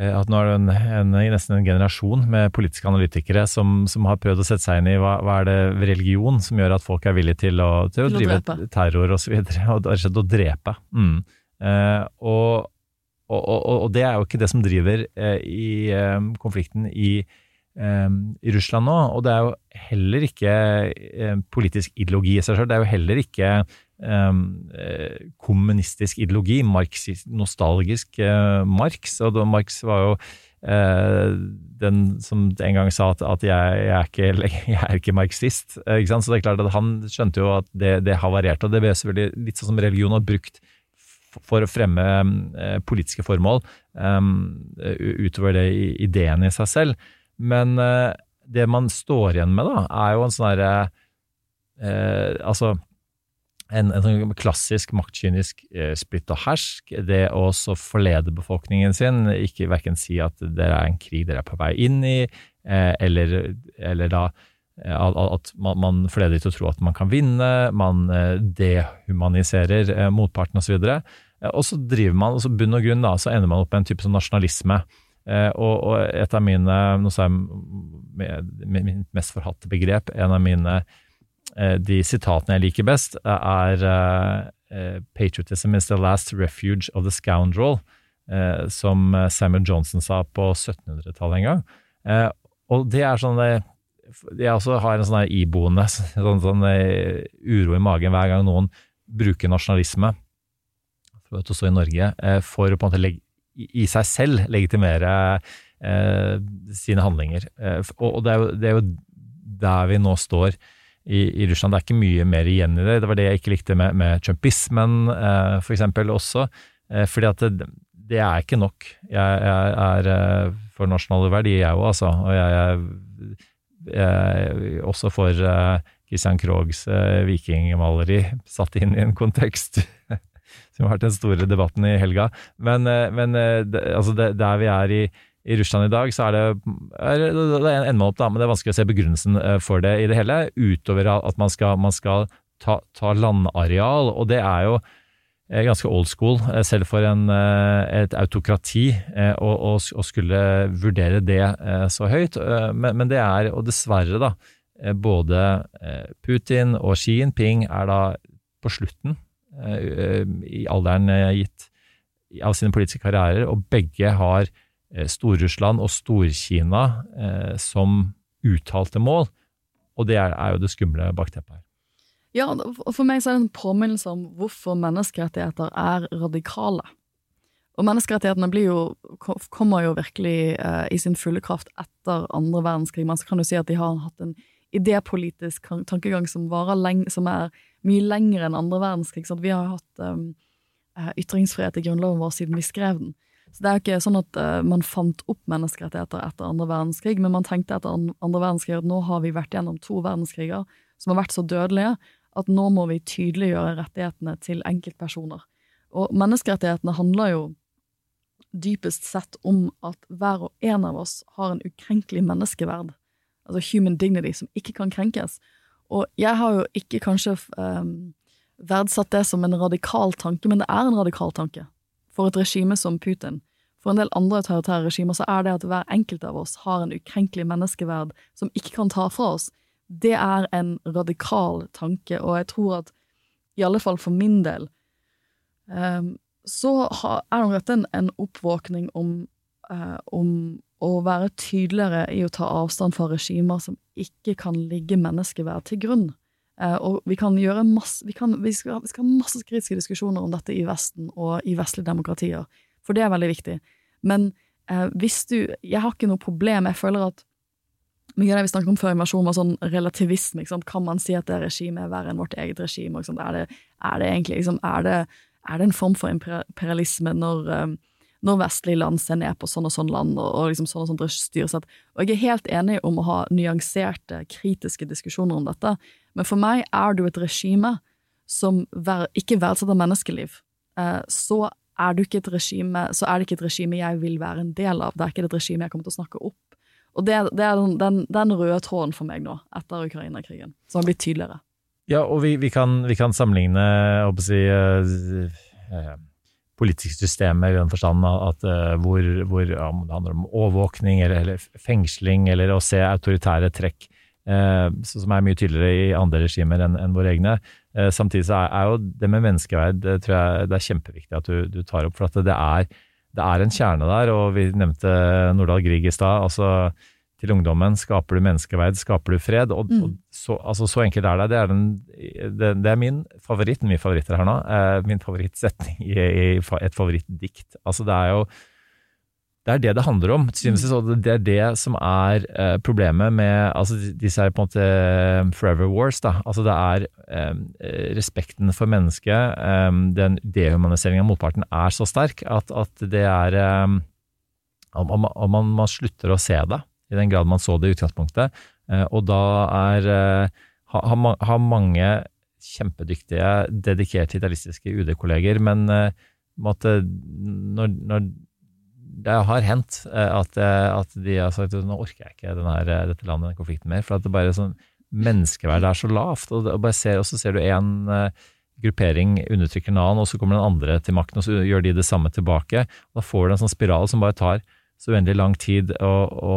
at nå er det en, en, nesten en generasjon med politiske analytikere som, som, har prøvd å sette seg inn i hva, hva er det ved religion som gjør at folk er villige til å, til å, drive drepe. terror osv. Og, så og rett og slett å drepe. Mm. Eh, og, og, og, det er jo ikke det som driver eh, i eh, konflikten i, um, i, Russland nå. Og det er jo heller ikke uh, politisk ideologi i seg selv. Det er jo heller ikke kommunistisk ideologi, marxist, nostalgisk Marx. Og da, Marx var jo den som en gang sa at, at jeg, jeg, er ikke, jeg, er ikke, marxist. Ikke så det er klart at Han skjønte jo at det, det havarerte, og det ble selvfølgelig litt sånn som religion har brukt for å fremme eh, politiske formål, utover det ideen i seg selv. Men det man står igjen med, da, er jo en sånn herre Altså, en, en sånn klassisk maktkynisk eh, splitt og hersk. Det å forlede befolkningen sin, ikke verken si at det er en krig dere er på vei inn i, eh, eller, eller da eh, at man, man forleder til å tro at man kan vinne, man eh, dehumaniserer eh, motparten osv. Eh, og så driver man, og så bunn og grunn da, så ender man opp med en type sånn nasjonalisme. Og, og, et av mine nå sa jeg, mitt mest forhatte begrep, en av mine de sitatene jeg liker best, er uh, 'Patriotism is the last refuge of the scoundrel', som Samuel Johnson sa på 1700-tallet en gang. Og det er sånn Jeg også har en sånn iboende sånn, sånn uro i magen hver gang noen bruker nasjonalisme, også i Norge, for å på en måte legge, i seg selv legitimere sine handlinger. og det er, jo, det er jo der vi nå står i, i, Russland. Det er ikke mye mer igjen i det. Det var det jeg ikke likte med, med trumpismen, eh, eksempel, også. Eh, fordi at det, det, er ikke nok. Jeg, jeg er eh, for nasjonale verdier, jeg òg, altså. Og jeg er også for eh, Christian Krogs eh, vikingmaleri, satt inn i en kontekst som har vært den store debatten i helga. Men, eh, men det, altså det, der vi er i i Russland i dag, så er det, er, det ender man opp, da, men det er vanskelig å se begrunnelsen eh, for det i det hele, utover at man skal, man skal ta, ta, landareal. Og det er jo eh, ganske old school, eh, selv for en, et autokrati, å, skulle vurdere det så høyt. Men, men, det er, og dessverre, da, både Putin og Xi Jinping er da på slutten, i alderen gitt, av sine politiske karrierer, og begge har Stor-Russland og Stor-Kina eh, som uttalte mål. Og det er, er jo det skumle bakteppet her. Ja, for meg så er det en påminnelse om hvorfor menneskerettigheter er radikale. Og menneskerettighetene jo, kommer jo virkelig eh, i sin fulle kraft etter andre verdenskrig. Man kan jo si at de har hatt en idépolitisk tankegang som, lenge, som er mye lengre enn andre verdenskrig. Så vi har hatt eh, ytringsfrihet i grunnloven vår siden vi skrev den. Så det er jo ikke sånn at uh, man fant opp menneskerettigheter etter andre verdenskrig, men man tenkte etter andre verdenskrig at nå har vi vært gjennom to verdenskriger som har vært så dødelige at nå må vi tydeliggjøre rettighetene til enkeltpersoner. Og menneskerettighetene handler jo dypest sett om at hver og en av oss har en ukrenkelig menneskeverd, altså human dignity, som ikke kan krenkes. Og jeg har jo ikke kanskje um, verdsatt det som en radikal tanke, men det er en radikal tanke for et regime som Putin. For en del andre autoritære regimer så er det at hver enkelt av oss har en ukrenkelig menneskeverd som ikke kan ta fra oss. Det er en radikal tanke, og jeg tror at i alle fall for min del um, så er nok dette en, oppvåkning om, uh, om å være tydeligere i å ta avstand fra regimer som ikke kan ligge menneskeverd til grunn. Uh, og vi kan gjøre masse vi, kan, vi, skal, vi, skal, ha masse kritiske diskusjoner om dette i Vesten og i vestlige demokratier, for det er veldig viktig. Men eh, hvis du Jeg har ikke noe problem, jeg føler at mye av det vi snakket om før invasjonen, var sånn relativisme. Kan man si at det regimet er verre enn vårt eget regime? Er det, er, det, egentlig liksom, er, det, er det, en form for imperialisme når um, når vestlige land ser ned på sånn og sånn land, og, og liksom sånn og sånt styresett. Og jeg er helt enig om å ha nyanserte, kritiske diskusjoner om dette, men for meg er du et regime som ikke verdsetter menneskeliv. Eh, så er, regime, så er det ikke et regime jeg vil være en del av. Det er ikke et regime jeg kommer til å snakke opp. Og det, det er den, den, den, røde tråden for meg nå, etter Ukraina-krigen, som har blitt tydeligere. Ja, og vi, vi, kan, vi kan, sammenligne, jeg å si, eh, uh, politiske systemer i den forstand at uh, hvor, hvor ja, det handler om overvåkning eller, eller, fengsling eller å se autoritære trekk som er mye tydeligere i andre regimer enn en våre egne. Uh, samtidig så er, er, jo det med menneskeverd det tror jeg det er kjempeviktig at du, du tar opp, for at det er, det er en kjerne der. og Vi nevnte Nordahl Grieg i stad. altså til ungdommen. Skaper du menneskeverd, skaper du fred. Og, mm. og så, altså, så, enkelt er det. Det er, den, det, det er min favoritt, mye favoritter her nå, eh, min favorittsetning i, i, et favorittdikt. Altså, det er jo det er det det handler om. Mm. Det er det som er eh, problemet med altså, disse her på en måte eh, forever wars. Da. Altså, det er eh, respekten for mennesket, eh, den dehumaniseringen av motparten, er så sterk at, at det er eh, Om man, man, slutter å se det i den grad man så det i utgangspunktet. Eh, og da er, har, har mange kjempedyktige, dedikerte idealistiske UD-kolleger, men måtte, når, når det har hendt eh, at, eh, at de har sagt at nå orker jeg ikke her- dette landet, denne konflikten mer, for at det bare sånn menneskeverdet er så lavt, og, og, ser, og så ser du eh, gruppering undertrykker en annen, og så kommer den andre til makten, og så gjør de det samme tilbake. Da får du en sånn spiral som bare tar så uendelig lang tid å, å,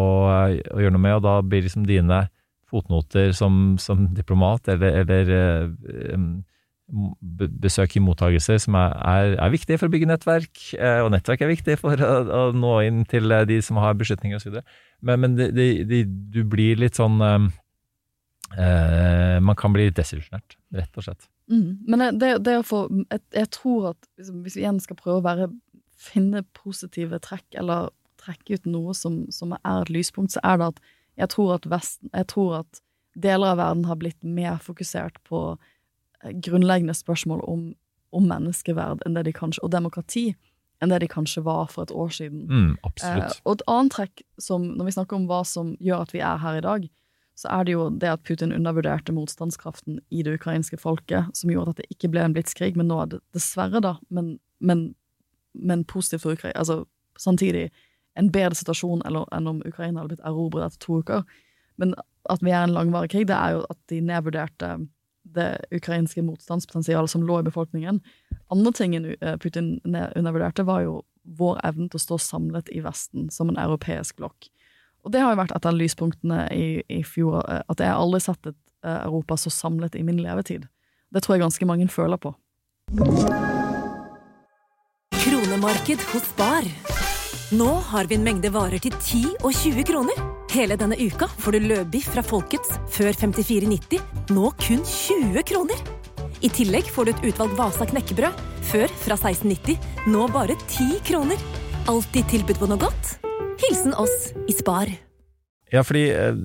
å gjøre noe med, og da blir liksom dine fotnoter som, som diplomat, eller, eller eh, um, besøk i mottagelser, som er, er, er viktig for å bygge nettverk, eh, og nettverk er viktig for å, å nå inn til eh, de som har beslutninger osv. Men, men de, de, de, du blir litt sånn eh, Man kan bli litt desillusjonert, rett og slett. Mm. Men det, det, å få jeg, tror at liksom, hvis vi igjen skal prøve å være finne positive trekk, eller trekke ut noe som, som er et lyspunkt, så er det at jeg tror at Vesten Jeg tror at deler av verden har blitt mer fokusert på grunnleggende spørsmål om, om menneskeverd enn det de kanskje, og demokrati enn det de kanskje var for et år siden. Mm, Eh, og et annet trekk som, når vi snakker om hva som gjør at vi er her i dag, så er det jo det at Putin undervurderte motstandskraften i det ukrainske folket, som gjorde at det ikke ble en blitskrig, men nå er det dessverre, da, men, men, men positivt for Ukraina. Altså samtidig en bedre situasjon eller, enn om Ukraina hadde blitt erobret etter to uker. Men at vi er i en langvarig krig, det er jo at de nedvurderte det ukrainske motstandspotensialet som lå i befolkningen. Andre tingen eh, Putin undervurderte, var jo vår evne til å stå samlet i Vesten som en europeisk blokk. Og det har jo vært et av lyspunktene i, i fjor, eh, at jeg har aldri sett et eh, Europa så samlet i min levetid. Det tror jeg ganske mange føler på. Kronemarked hos Spar. Nå har vi en mengde varer til 10 og 20 kroner. Hele denne uka får du løbiff fra Folkets før 54,90, nå kun 20 kroner. I tillegg får du et utvalgt Vasa knekkebrød, før fra 16,90, nå bare 10 kroner. Alltid tilbud på noe godt. Hilsen oss i Spar. Ja, fordi eh,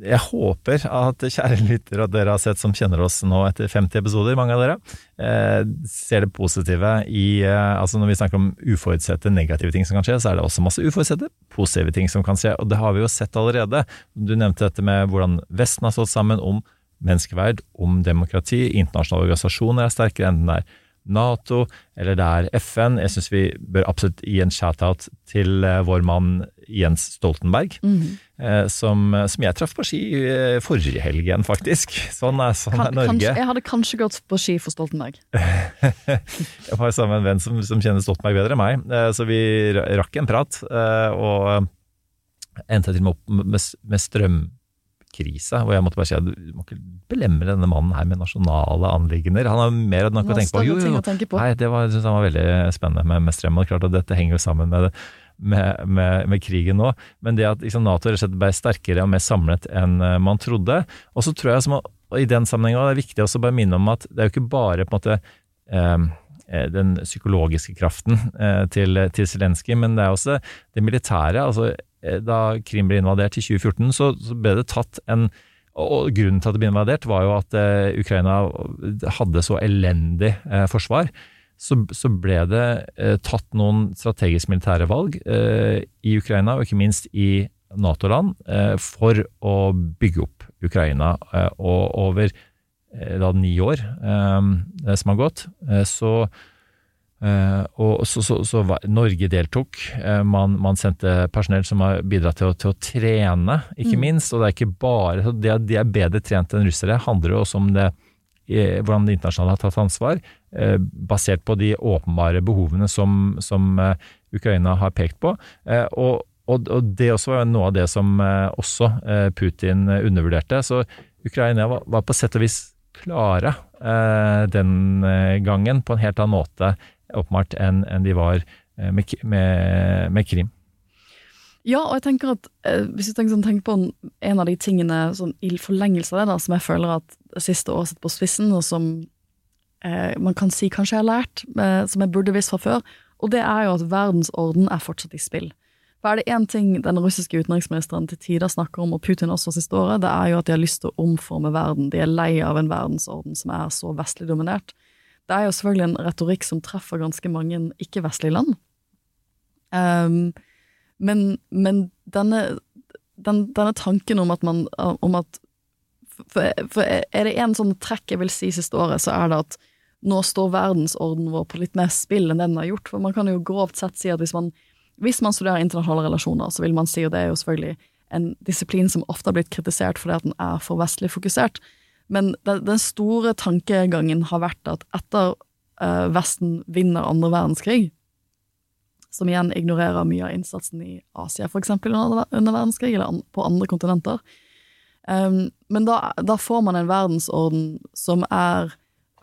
jeg håper at kjære lyttere at dere har sett som kjenner oss nå etter 50 episoder, mange av dere, eh, ser det positive i eh, Altså når vi snakker om uforutsette negative ting som kan skje, så er det også masse uforutsette positive ting som kan skje, og det har vi jo sett allerede. Du nevnte dette med hvordan Vesten har stått sammen om menneskeverd, om demokrati, internasjonale organisasjoner er sterkere enn den er. Nato, eller det er FN. Jeg syns vi bør absolutt gi en shout-out til eh, vår mann Jens Stoltenberg, mm. som, som jeg traff på ski eh, forrige helg igjen, faktisk. Sånn er, sånn er Norge. kanskje, jeg hadde kanskje gått på ski for Stoltenberg. Jeg var sammen med en venn som, som kjenner Stoltenberg bedre enn meg, så vi rakk en prat. Og endte til og med opp med, med strømkrise, hvor jeg måtte bare si at du må ikke belemre denne mannen her med nasjonale anliggender. Han har mer enn nok å tenke på. Jo, jo, å. Nei, det var, synes han var veldig spennende med, med strøm, og klart at dette henger jo sammen med, med, med, med krigen nå. Men det at liksom, Nato rett og slett ble sterkere og mer samlet enn eh, man trodde. Og så tror jeg som, i den sammenheng er det er viktig også bare minne om at det er jo ikke bare på en måte eh, eh, den psykologiske kraften eh, til, til Zelenskyj, men det er også det militære. altså Da Krim ble invadert i 2014, så, ble det tatt en og Grunnen til at det ble invadert, var jo at eh, Ukraina hadde så elendig eh, forsvar. Så, ble det eh, tatt noen strategisk militære valg eh, i Ukraina, og ikke minst i Nato-land, eh, for å bygge opp Ukraina. Eh, og over eh, da ni år eh, som har gått, eh, så Eh, og så, så, så var, Norge deltok. Uh, man, man sendte personell som har bidratt til å, til å trene, ikke minst. Og det er ikke bare det at de er bedre trent enn russere, handler jo også om det, eh, hvordan det internasjonale har tatt ansvar, eh, basert på de åpenbare behovene som, som eh, Ukraina har pekt på. Og, og, og det også var noe av det som også Putin undervurderte. Så Ukraina var, var på sett og vis klare den gangen på en helt annen måte åpenbart enn en de var eh, med, med, med Krim. Ja, og jeg tenker at eh, hvis du tenker, sånn, tenker på en, av de tingene sånn, i forlengelse av det, da, som jeg føler at det siste året sett på spissen, og som eh, man kan si kanskje jeg har lært, eh, som jeg burde visst fra før, og det er jo at verdensorden er fortsatt i spill. For er det én ting den russiske utenriksministeren til tider snakker om, og Putin også siste året, det er jo at de har lyst til å omforme verden. De er lei av en verdensorden som er så vestlig dominert. Det er jo selvfølgelig en retorikk som treffer ganske mange ikke-vestlige land. Um, men, men denne, den, denne tanken om at man om at For, for er det en sånn trekk jeg vil si siste året, så er det at nå står verdensordenen vår på litt mer spill enn den har gjort. For man kan jo grovt sett si at hvis man, hvis man studerer internasjonale relasjoner, så vil man si, og det er jo selvfølgelig en disiplin som ofte har blitt kritisert fordi at den er for vestlig fokusert, men den, den store tankegangen har vært at etter uh, Vesten vinner andre verdenskrig, som igjen ignorerer mye av innsatsen i Asia, eksempel, under, under verdenskrig, eller an, på andre kontinenter. Um, men da, da, får man en verdensorden som er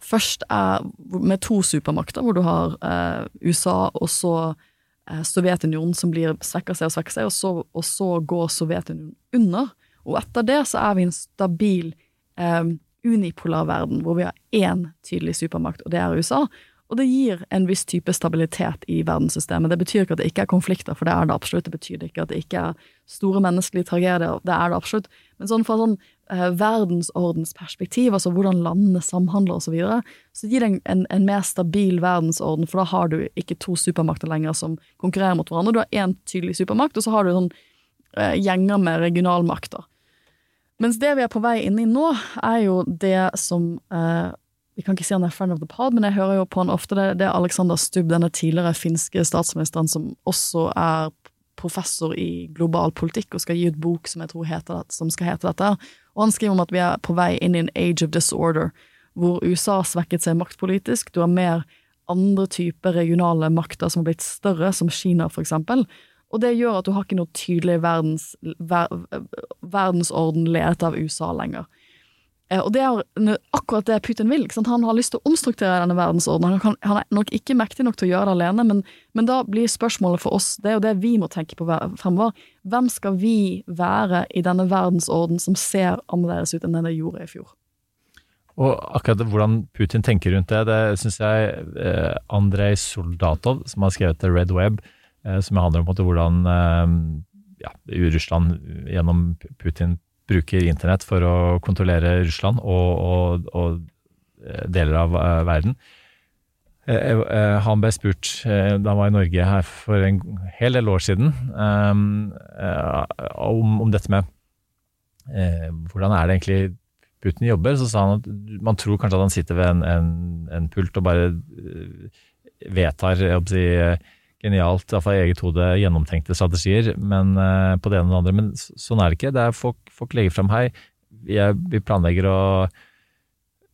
Først er med to supermakter, hvor du har uh, USA og så uh, Sovjetunionen som blir svekker seg og svekker seg, og så, og så går Sovjetunionen under. Og etter det så er vi en stabil um, unipolar verden, hvor vi har én tydelig supermakt, og det er USA. Og det gir en viss type stabilitet i verdenssystemet. Det betyr ikke at det ikke er konflikter, for det er det absolutt. Det betyr ikke at det ikke er store menneskelige tragedier, det er det absolutt. Men sånn fra sånn eh, verdensordensperspektiv, altså hvordan landene samhandler osv., så, videre, så gir det en, en, en, mer stabil verdensorden, for da har du ikke to supermakter lenger som konkurrerer mot hverandre. Du har én tydelig supermakt, og så har du sånn eh, gjenger med regionalmakter. Mens det vi er på vei inn i nå, er jo det som eh, vi kan ikke si han er friend of the pod, men jeg hører jo på han ofte. Det, det er Alexander Stubb, denne tidligere finske statsministeren som også er professor i global politikk og skal gi ut bok som jeg tror heter, som skal hete dette. Og han skriver om at vi er på vei inn i en age of disorder, hvor USA har svekket seg maktpolitisk. Du har mer andre typer regionale makter som har blitt større, som Kina for eksempel. Og det gjør at du har ikke noe tydelig verdens, ver, verdensorden ledet av USA lenger. Eh, og det er akkurat det Putin vil. Han har lyst til å omstrukturere denne verdensordenen. Han, han, er nok ikke mektig nok til å gjøre det alene, men, men, da blir spørsmålet for oss, det er jo det vi må tenke på fremover, hvem skal vi være i denne verdensorden som ser annerledes ut enn den det gjorde i fjor? Og akkurat hvordan Putin tenker rundt det, det syns jeg eh, Andrej Soldatov, som har skrevet The Red Web, som handler om hvordan eh, ja, Russland gjennom Putin bruker internett for å kontrollere Russland og, og, og eh, deler av verden. Han ble spurt da han var i Norge her for en hel del år siden um, om, om, dette med hvordan er det egentlig Putin jobber. Så sa han at man tror kanskje at han sitter ved en, en, en pult og bare vedtar jeg si, genialt, iallfall i eget hode, gjennomtenkte strategier men, uh, på det ene og det andre. Men sånn er det ikke. Det er folk, folk legger fram hei, vi planlegger å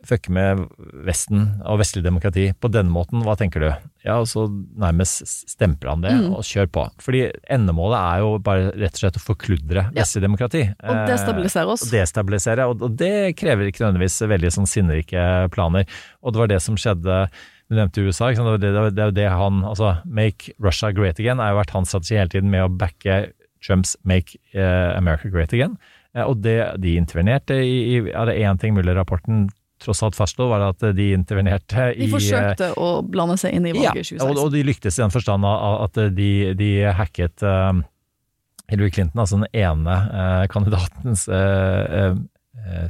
fucke med Vesten og vestlig demokrati på denne måten, hva tenker du? Ja, og så nærmest stempler han det, mm. og kjør på. Fordi endemålet er jo bare rett og slett å forkludre ja. vestlig demokrati. Og destabilisere oss. Og destabilisere, og, og det krever ikke nødvendigvis veldig sånn sinnrike planer. Og det var det som skjedde du nevnte USA. Det, det, det, er jo det han altså Make Russia Great Again har jo vært hans strategi hele tiden med å backe Trumps Make uh, America Great Again. Uh, og det, de intervenerte i, i Er det én ting Muller-rapporten tross alt fastslo, var at de intervenerte i De forsøkte uh, å blande seg inn i valget i ja, 2016. Og, og de lyktes i den forstand at de, de hacket Hillary Clinton, altså den ene kandidatens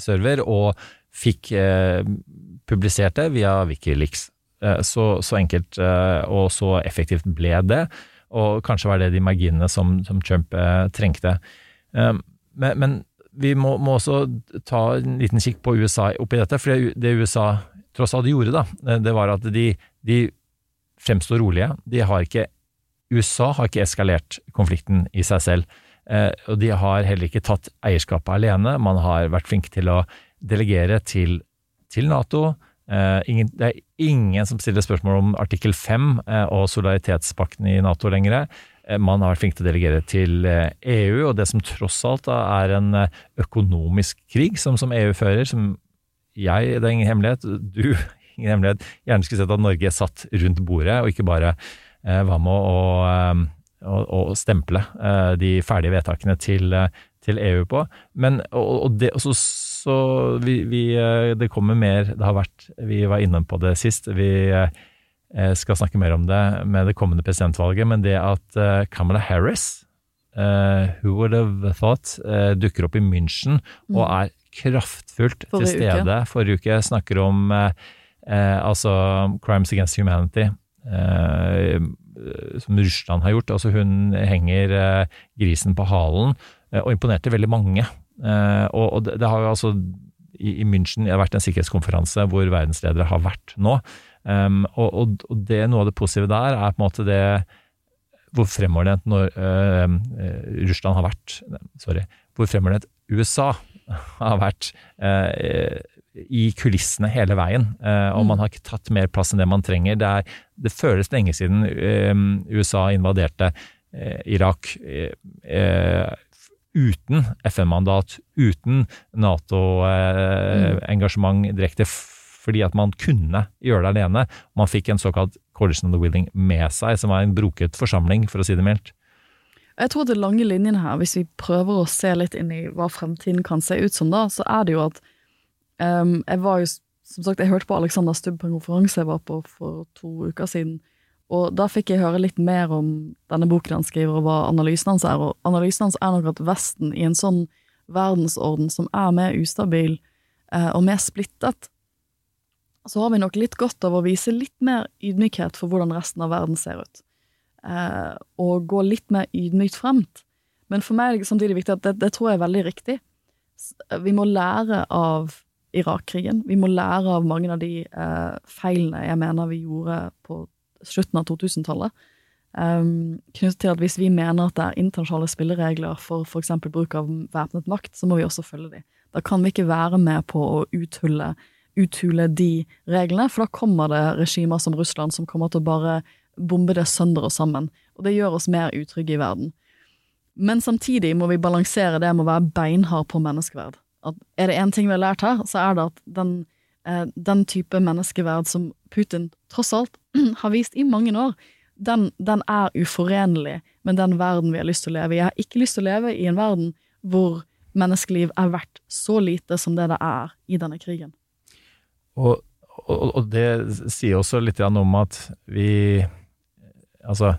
server, og fikk publisert det via Wikileaks. Eh, så, så, enkelt eh, og så effektivt ble det, og kanskje var det de marginene som, som Trump eh, trengte. Men, men vi må, må, også ta en liten kikk på USA oppi dette, for det USA tross alt gjorde, da, det var at de, de fremstår rolige. De har ikke USA har ikke eskalert konflikten i seg selv, og de har heller ikke tatt eierskapet alene. Man har vært flinke til å delegere til, til Nato, ingen, det er ingen som stiller spørsmål om artikkel 5 uh, eh, og solidaritetspakten i Nato lenger. Uh, man har vært flink til å delegere til EU, og det som tross alt da, er en økonomisk krig som, som, EU fører, som jeg, det er ingen hemmelighet, du, ingen hemmelighet, gjerne skulle sett at Norge satt rundt bordet, og ikke bare var med å, å, å stemple de ferdige vedtakene til, til EU på. Men, og, og det, og så så vi, vi, eh, det kommer mer. Det har vært Vi var inne på det sist. Vi eh, skal snakke mer om det med det kommende presidentvalget, men det at eh, Kamala Harris, who would have thought, dukker opp i München og mm. er kraftfullt til stede uke. forrige uke. Snakker om altså Crimes Against Humanity. som Russland har gjort. Altså hun henger grisen på halen, og imponerte veldig mange. Uh, og, og det, det, har jo altså i, i München, det har vært en sikkerhetskonferanse hvor verdensledere har vært nå. Um, og, og, det, noe av det positive der er på en måte det hvor fremoverlent når uh, Russland har vært Sorry. Hvor fremoverlent USA har vært uh, i kulissene hele veien. Uh, og man har ikke tatt mer plass enn det man trenger. Det, er, det føles lenge siden USA invaderte Irak uten FN-mandat, uten Nato-engasjement direkte fordi at man kunne gjøre det alene. Man fikk en såkalt coalition of the willing med seg, som var en broket forsamling, for å si det mildt. Jeg tror det lange linjen her, hvis vi prøver å se litt inn i hva fremtiden kan se ut som da, så er det jo at um, Jeg var jo, som sagt, jeg hørte på Alexander Stubb på en konferanse jeg var på for to uker siden, og da fikk jeg høre litt mer om denne boken han skriver, og hva analysen hans er. Og analysen hans er nok at Vesten, i en sånn verdensorden som er mer ustabil eh, og mer splittet, så har vi nok litt godt av å vise litt mer ydmykhet for hvordan resten av verden ser ut. Eh, og gå litt mer ydmykt fremt. Men for meg er det samtidig viktig at det, det tror jeg er veldig riktig. Vi må lære av Irak-krigen. Vi må lære av mange av de eh, feilene jeg mener vi gjorde på slutten av 2000-tallet. Um, knyttet til at hvis vi mener at det er internasjonale spilleregler for f.eks. bruk av væpnet makt, så må vi også følge de. Da kan vi ikke være med på å uthulle uthule de reglene, for da kommer det regimer som Russland som kommer til å bare bombe det sønder og sammen, og det gjør oss mer utrygge i verden. Men samtidig må vi balansere det med å være beinhard på menneskeverd. At er det én ting vi har lært her, så er det at den, den type menneskeverd som Putin tross alt har vist i mange år, den, den, er uforenlig med den verden vi har lyst til å leve i. Jeg har ikke lyst til å leve i en verden hvor menneskeliv er verdt så lite som det det er i denne krigen. Og, og, og, det sier også litt om at vi Altså,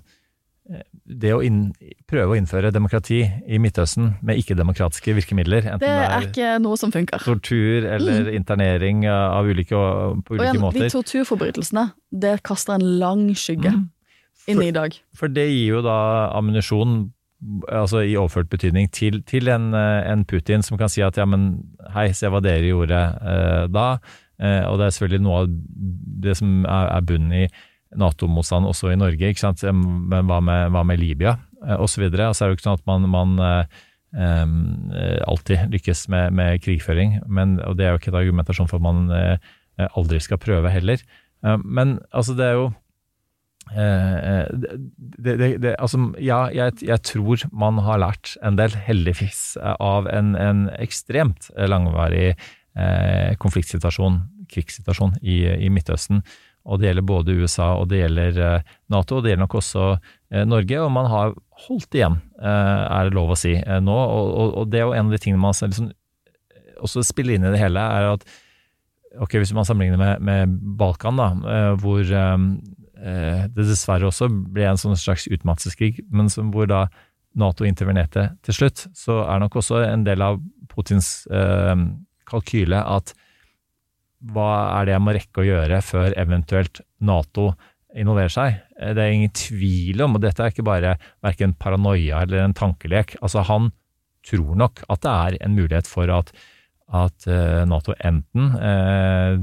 det å inn, prøve å innføre demokrati i Midtøsten med ikke-demokratiske virkemidler Det er, det ikke noe som funker. Tortur eller mm. internering av ulike, på ulike igjen, måter. De torturforbrytelsene, det kaster en lang skygge mm. inn i dag. For det gir jo da ammunisjon altså i overført betydning, til, til en, en, Putin som kan si at ja, men hei, se hva dere gjorde eh, da. Eh, og det er selvfølgelig noe av det som er, er bunnen i Nato-motstand også i Norge. ikke sant? Men hva med, hva med Libya eh, osv.? Så, og så er det jo ikke sånn at man, man um, alltid lykkes med, med, krigføring. Men, og det er jo ikke et argumentasjon for at man uh, aldri skal prøve heller. Uh, men altså, det er jo uh, det, det, det, altså, ja, jeg, jeg, tror man har lært en del, heldigvis, av en, en ekstremt langvarig eh, konfliktsituasjon, krigssituasjon i, i, Midtøsten. Og det gjelder både USA og det gjelder eh, Nato, og det gjelder nok også eh, Norge. Og man har holdt igjen, eh, er det lov å si nå. Og, det er jo en av de tingene man liksom, også spiller inn i det hele, er at ok, hvis man sammenligner med, Balkan, da, hvor det dessverre også ble en sånn slags utmattelseskrig, men hvor da Nato intervenerte til slutt, så er nok også en del av Putins kalkyle at hva er det jeg må rekke å gjøre før eventuelt Nato involverer seg? Det er ingen tvil om, og dette er ikke bare verken paranoia eller en tankelek. Altså, han tror nok at det er en mulighet for at, at uh, Nato enten eh,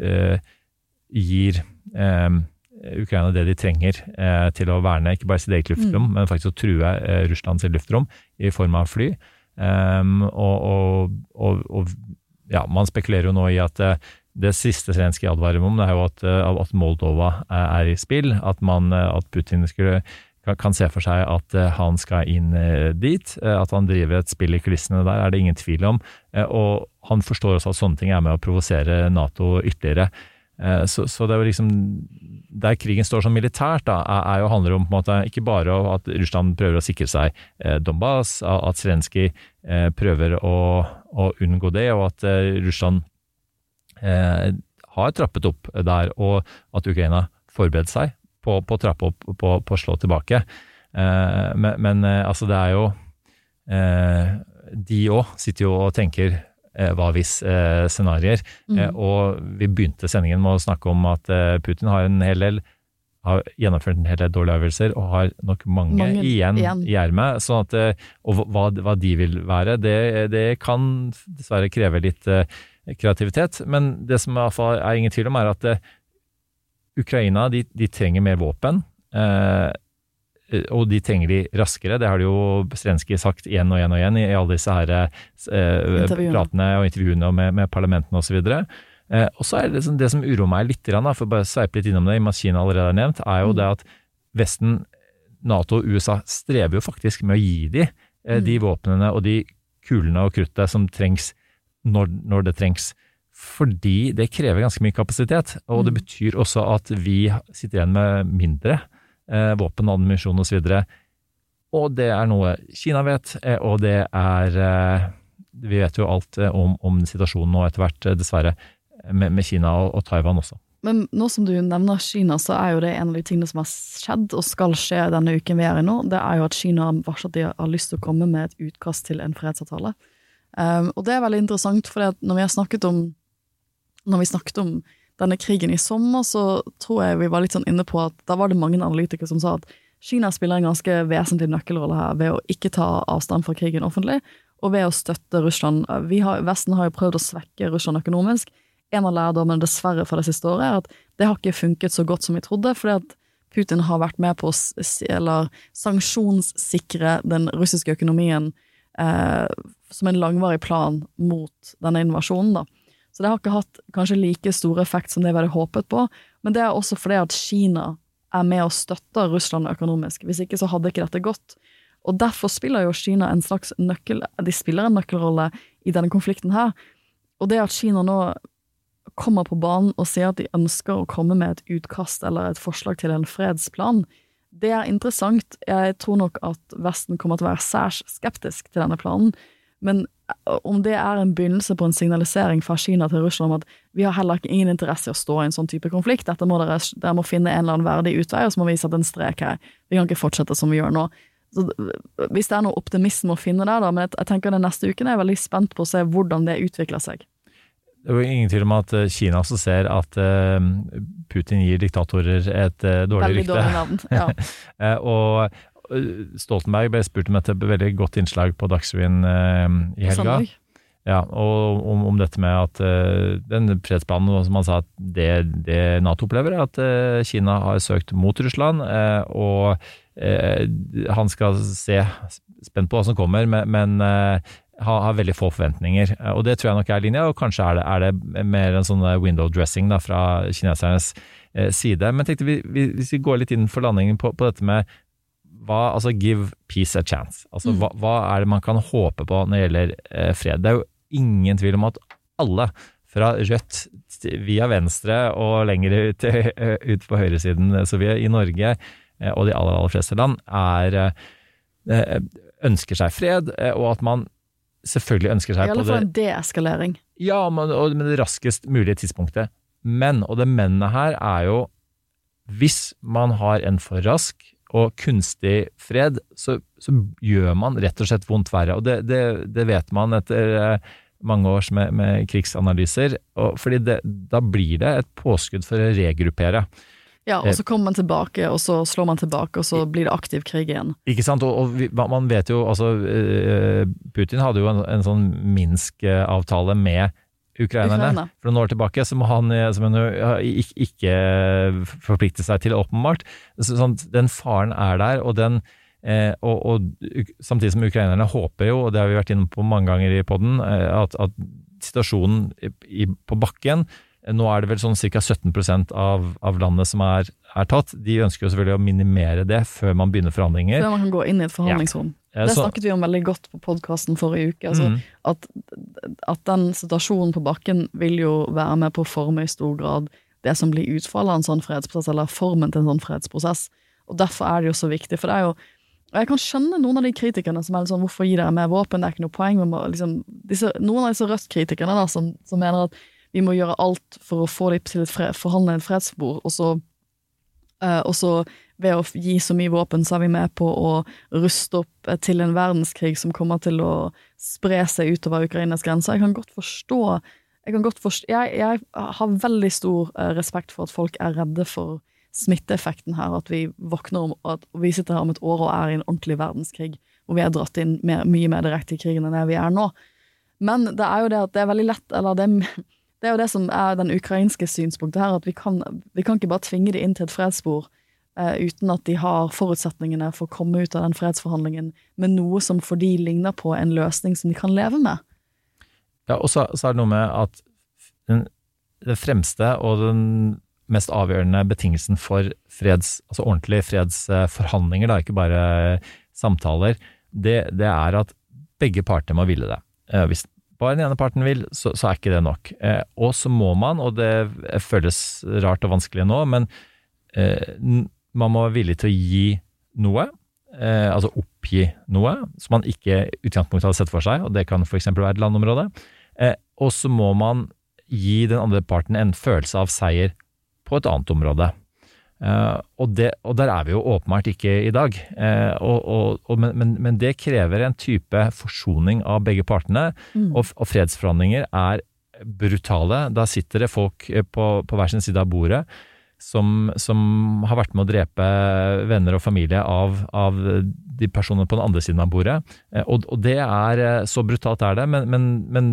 eh, gir Ukraina det de trenger til å verne ikke bare sitt eget luftrom, mm. men faktisk å true Russlands luftrom i form av fly. Um, og, og, og, og, ja, man spekulerer jo nå i at uh, det siste Zelenskyj advarer om, det er jo at, uh, at Moldova er i spill. At, man, at Putin skulle, kan, se for seg at han skal inn dit. At han driver et spill i kulissene der, er det ingen tvil om. og han forstår også at sånne ting er med å provosere Nato ytterligere. Så, så, det er jo liksom Der krigen står som militært, da, er jo handler om på en måte ikke bare at Russland prøver å sikre seg Donbas, at Zelenskyj prøver å å unngå det, og at eh, Russland eh, har trappet opp der, og at Ukraina forbereder seg på, på å trappe opp, på, på å slå tilbake. Eh, men, men eh, altså, det er jo eh, De òg sitter jo og tenker eh, hva hvis-scenarioer. Mm. og vi begynte sendingen med å snakke om at Putin har en hel del har gjennomført en hel del dårlige avgjørelser og har nok mange, Mange igjen igjen. i ermet. Sånn at, eh, og hva, hva de vil være, det, det kan dessverre kreve litt eh, kreativitet. Men det som i hvert fall er ingen tvil om, er at eh, Ukraina de, de trenger mer våpen. Eh, og de trenger de raskere. Det har de jo Zelenskyj sagt igjen og igjen og igjen i, alle disse her, eh, pratene og intervjuene og med, med parlamentene osv. Eh, og så er det liksom det som uroer meg litt, for bare sveipe litt innom det, i og med at Kina allerede er nevnt, er jo det at Vesten, Nato og USA strever jo faktisk med å gi de eh, de våpnene og de kulene og kruttet som trengs når, når det trengs. Fordi det krever ganske mye kapasitet, og det betyr også at vi sitter igjen med mindre eh, våpen, ammunisjon osv. Og det er noe Kina vet, eh, og det er eh, Vi vet jo alt eh, om, om situasjonen nå etter hvert, dessverre, med, med Kina og, og Taiwan også. Men nå som du nevner Kina, så er jo det en av de tingene som har skjedd og skal skje denne uken vi er i nå. Det er jo at Kina har at de har lyst til å komme med et utkast til en fredsavtale. Um, og det er veldig interessant, for når vi har snakket om når vi snakket om denne krigen i sommer, så tror jeg vi var litt sånn inne på at da var det mange analytikere som sa at Kina spiller en ganske vesentlig nøkkelrolle her ved å ikke ta avstand fra krigen offentlig, og ved å støtte Russland. Har, Vesten har jo prøvd å svekke Russland økonomisk. En av lærdommene dessverre fra det siste året er at det har ikke funket så godt som vi trodde, fordi at Putin har vært med på å eller sanksjonssikre den russiske økonomien eh, som en langvarig plan mot denne invasjonen. da. Så det har ikke hatt kanskje like stor effekt som det vi hadde håpet på, men det er også fordi at Kina er med og støtter Russland økonomisk. Hvis ikke så hadde ikke dette gått. Og derfor spiller jo Kina en slags nøkkel, de spiller en nøkkelrolle i denne konflikten her. Og det at Kina nå kommer på banen og sier at de ønsker å komme med et utkast eller et forslag til en fredsplan, det er interessant. Jeg tror nok at Vesten kommer til å være særs skeptisk til denne planen. Men om det er en begynnelse på en signalisering fra Kina til Russland om at vi har heller ikke ingen interesse i å stå i en sånn type konflikt, dette må dere, dere må finne en eller annen verdig utvei, og så må vi sette en strek her. Vi kan ikke fortsette som vi gjør nå. Så, hvis det er noe optimisme å finne der, da, men jeg tenker den neste uken er jeg veldig spent på å se hvordan det utvikler seg. Det er jo ingen tvil om at eh, Kina også ser at eh, Putin gir diktatorer et dårlig dårlig Veldig rykte. dårlig navn. Ja. Eh, og eh, Stoltenberg ble spurt om et veldig godt innslag på Dagsrevyen eh, i helga. Ja, og om, om dette med at uh, den fredsplanen, som han sa, at det, det Nato opplever, er at uh, Kina har søkt mot Russland, uh, og eh, han skal se spent på hva som kommer, men, men eh, har, har veldig få forventninger. Eh, Og det tror jeg nok er linja, og kanskje er det, er det mer en sånn window dressing da, fra kinesernes eh, side. Men tenkte vi, vi, hvis vi går litt inn for landingen på, på dette med hva, altså give peace a chance. Altså hva, hva er det man kan håpe på når det gjelder eh, fred? Det er jo ingen tvil om at alle, fra Rødt via Venstre og lenger ut, eh, ut på høyresiden, så vi i Norge eh, og de aller, aller fleste land, er eh, ønsker seg fred, eh, og at man selvfølgelig ønsker I seg alle på det fall en deeskalering. ja, men, og med det raskest mulige tidspunktet. Men, og det mennet her er jo hvis man har en for rask og kunstig fred, så, så gjør man rett og slett vondt verre. Og det, det, det vet man etter eh, mange års med, med krigsanalyser. Og fordi det, da blir det et påskudd for å regruppere. Ja, og så kommer man tilbake, og så slår man tilbake, og så blir det aktiv krig igjen. Ikke sant, og, og man vet jo altså eh, Putin hadde jo en, en sånn Minsk-avtale med ukrainerne. Ukraina. For noen år tilbake som han, eh, som han ikke, forpliktet seg til åpenbart. Så, sånn, den faren er der, og den eh, og, og samtidig som ukrainerne håper jo, og det har vi vært inne på mange ganger i podden, eh, at, at situasjonen i, på bakken eh, nå er det vel sånn ca. 17% av, av landet som er, er tatt. De ønsker jo selvfølgelig å minimere det før man begynner forhandlinger. Før man kan gå inn i et forhandlingsrom. Ja. Det så- snakket vi om veldig godt på podkasten forrige uke. Altså, mm. at, at den situasjonen på bakken vil jo være med på å forme i stor grad det som blir utfallet av en sånn fredsprosess, eller formen til en sånn fredsprosess. Og Derfor er det jo så viktig. For det er jo og Jeg kan skjønne noen av de kritikerne som er sånn hvorfor gi dere mer våpen, det er ikke noe poeng. liksom, disse, noen av disse Rødt-kritikerne som, som mener at vi må gjøre alt for å få dem til å forhandle et fredsbord, og så Eh, og så ved å gi så mye våpen, så er vi med på å ruste opp eh, til en verdenskrig som kommer til å spre seg utover Ukrainas grenser. Jeg kan godt forstå Jeg, godt forstå, jeg, jeg har veldig stor eh, respekt for at folk er redde for smitteeffekten her, at vi våkner om at vi sitter her om et år og er i en ordentlig verdenskrig, hvor vi er dratt inn mer, mye mer direkte i krigen enn det vi er nå. Men det er jo det at det er veldig lett, eller det, det er jo det som er den ukrainske synspunktet her, at vi kan, vi kan ikke bare tvinge de inn til et fredsspor uh, uten at de har forutsetningene for å komme ut av den fredsforhandlingen med noe som for de ligner på en løsning som de kan leve med. Ja, og så, så er det noe med at den, den, fremste og den mest avgjørende betingelsen for freds, altså ordentlige fredsforhandlinger, da, ikke bare samtaler, det, det er at begge parter må ville det. Eh, hvis bare den ene parten vil, så, så er ikke det nok. Eh, og så må man, og det føles rart og vanskelig nå, men eh, man må være villig til å gi noe, eh, altså oppgi noe, som man ikke utgangspunktet hadde sett for seg, og det kan f.eks. være et landområde. Eh, og så må man gi den andre parten en følelse av seier på et annet område. Uh, og, det, og, der er vi jo åpenbart ikke i dag. Uh, og, og, men, men, det krever en type forsoning av begge partene, mm. og, fredsforhandlinger er brutale. Da sitter det folk eh, på, på hver sin side av bordet som, som, har vært med å drepe venner og familie av, av de personene på den andre siden av bordet. Uh, og, det er så brutalt er det, men, men, men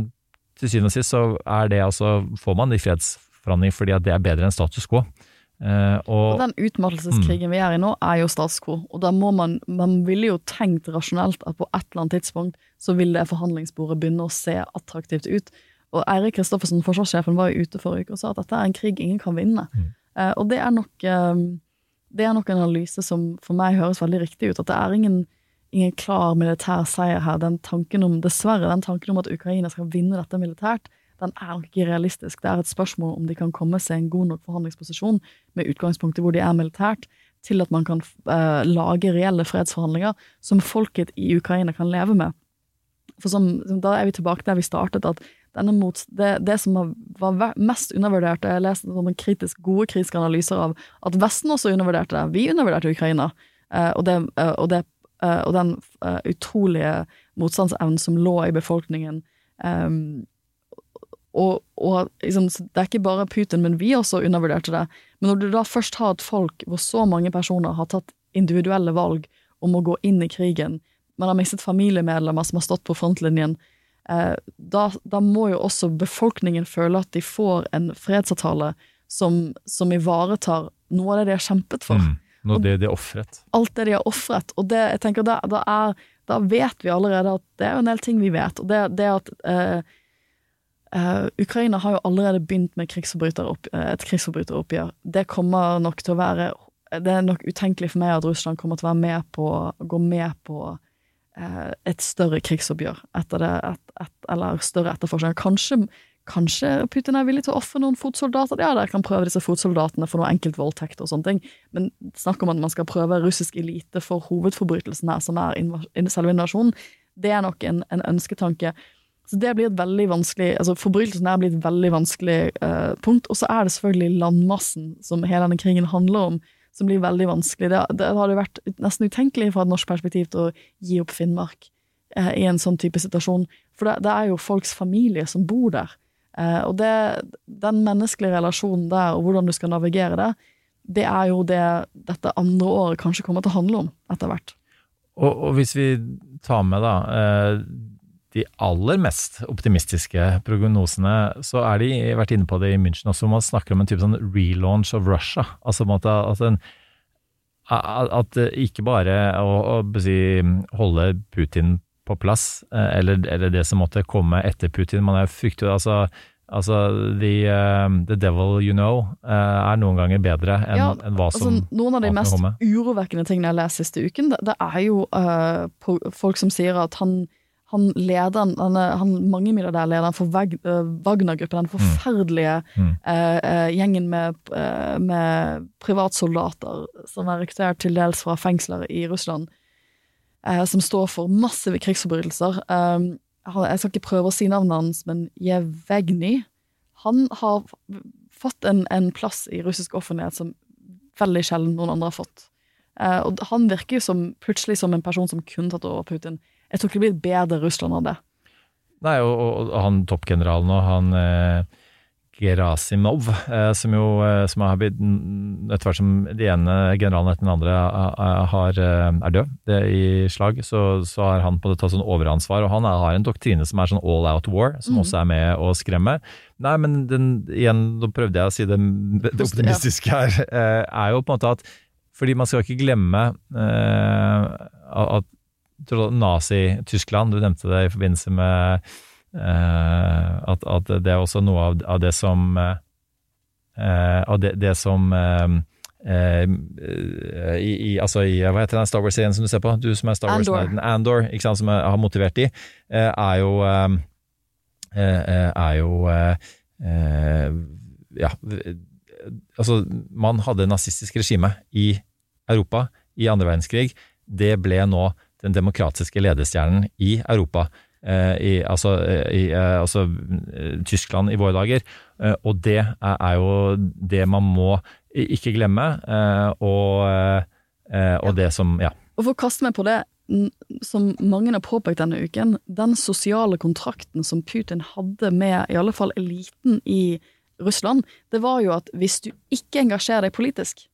til syvende og sist så er det altså, får man de fredsforhandlinger fordi at det er bedre enn status quo. Uh, og, og, den utmattelseskrigen mm. vi er i nå, er jo statskor. Og da må man Man ville jo tenkt rasjonelt at på et eller annet tidspunkt så vil det forhandlingsbordet begynne å se attraktivt ut. Og Eirik Kristoffersen, forsvarssjefen, var jo ute forrige uke og sa at dette er en krig ingen kan vinne. Mm. Uh, og det er, nok, uh, det er nok en analyse som for meg høres veldig riktig ut. At det er ingen, ingen klar militær seier her. Den tanken om, dessverre, den tanken om at Ukraina skal vinne dette militært, den er nok ikke realistisk. Det er et spørsmål om de kan komme seg i en god nok forhandlingsposisjon med utgangspunktet hvor de er militært, til at man kan eh, lage reelle fredsforhandlinger som folket i Ukraina kan leve med. For som, Da er vi tilbake der vi startet, at mot, det, det, som var mest undervurdert Jeg leste sånne kritisk, gode kritiske analyser av at Vesten også undervurderte det. Vi undervurderte Ukraina. Eh, og, det, uh, og, det, og, den utrolige motstandsevnen som lå i befolkningen um, og, og liksom, det er ikke bare Putin, men vi også undervurderte det. Men når du da først har et folk hvor så mange personer har tatt individuelle valg om å gå inn i krigen, man har mistet familiemedlemmer som har stått på frontlinjen, eh, da, da, må jo også befolkningen føle at de får en fredsavtale som, som ivaretar noe av det de har kjempet for. Mm, noe av det de har ofret. Alt det de har ofret. Og det, jeg tenker da, da, er, da, vet vi allerede at det er en del ting vi vet. Og det, det at eh, Uh, Ukraina har jo allerede begynt med krigsforbryteropp, uh, et krigsforbryteroppgjør. Det kommer nok til å være Det er nok utenkelig for meg at Russland kommer til å være med på, gå med på uh, et større krigsoppgjør etter det, et, et, eller større etterforskning. Kanskje, kanskje Putin er villig til å ofre noen fotsoldater? Ja, dere kan prøve disse fotsoldatene for noe enkelt voldtekt og sånne ting, men snakk om at man skal prøve russisk elite for hovedforbrytelsen her, som er selve invasjonen, det er nok en, en ønsketanke. Så det blir et veldig vanskelig altså Forbrytelsen der blir et veldig vanskelig eh, punkt. Og så er det selvfølgelig landmassen som hele denne krigen handler om, som blir veldig vanskelig. Det, det hadde vært nesten utenkelig fra et norsk perspektiv til å gi opp Finnmark eh, i en sånn type situasjon. For det, det, er jo folks familie som bor der. Eh, og det, den menneskelige relasjonen der, og hvordan du skal navigere det, det er jo det dette andre året kanskje kommer til å handle om etter hvert. Og, og hvis vi tar med da de aller mest optimistiske prognosene, så er de vært inne på det i München også, man snakker om en type sånn relaunch of Russia. Altså at, at, en, at ikke bare å, å si, holde Putin på plass, eh, eller, eller, det som måtte komme etter Putin. Man er frykter altså, altså the, uh, the, devil you know uh, er noen ganger bedre enn, ja, en hva altså, som altså, Noen av de mest urovekkende tingene jeg har lest siste uken, det, det er jo uh, folk som sier at han han lederen, han, han mangemilliardærlederen for uh, Wagner-gruppen, den mm. forferdelige mm. Uh, uh, gjengen med, med, privatsoldater som er rekruttert til dels fra fengsler i Russland, som står for massive krigsforbrytelser. Eh, jeg skal ikke prøve å si navnet hans, men Jevegny Han har fått en, en, plass i russisk offentlighet som veldig sjelden noen andre har fått. og han virker jo som, plutselig som en person som kunne tatt over Putin. Jeg tror ikke det blir et bedre Russland av det. Nei, og, og han toppgeneralen og han eh, Gerasimov, eh, som jo eh, som har blitt Etter hvert som de ene generalene etter den andre eh, har, er død det i slag, så, så har han på det tatt sånn overansvar. Og han er, har en doktrine som er sånn all out war, som mm. også er med å skremme. Nei, men den, igjen, nå prøvde jeg å si det, det optimistiske her, er jo på en måte at fordi man skal ikke glemme at Nazi-Tyskland, du nevnte det i forbindelse med Eh, at, at, det er også noe av, av det som eh, Av det, det som eh, i, i, altså i, hva heter den Star Wars-serien som du ser på? Du som er Star Wars-nerden. Andor. ikke sant, som jeg har motivert de, er jo Er jo Ja, altså Man hadde nazistisk regime i Europa i andre verdenskrig. Det ble nå den demokratiske ledestjernen i Europa. Eh, i, altså, eh, i, eh, altså, Tyskland i våre dager. Og det er jo det man må ikke glemme, og, og det som Ja. Og for å kaste meg på det, som mange har påpekt denne uken, den sosiale kontrakten som Putin hadde med i alle fall eliten i Russland, det var jo at hvis du ikke engasjerer deg politisk,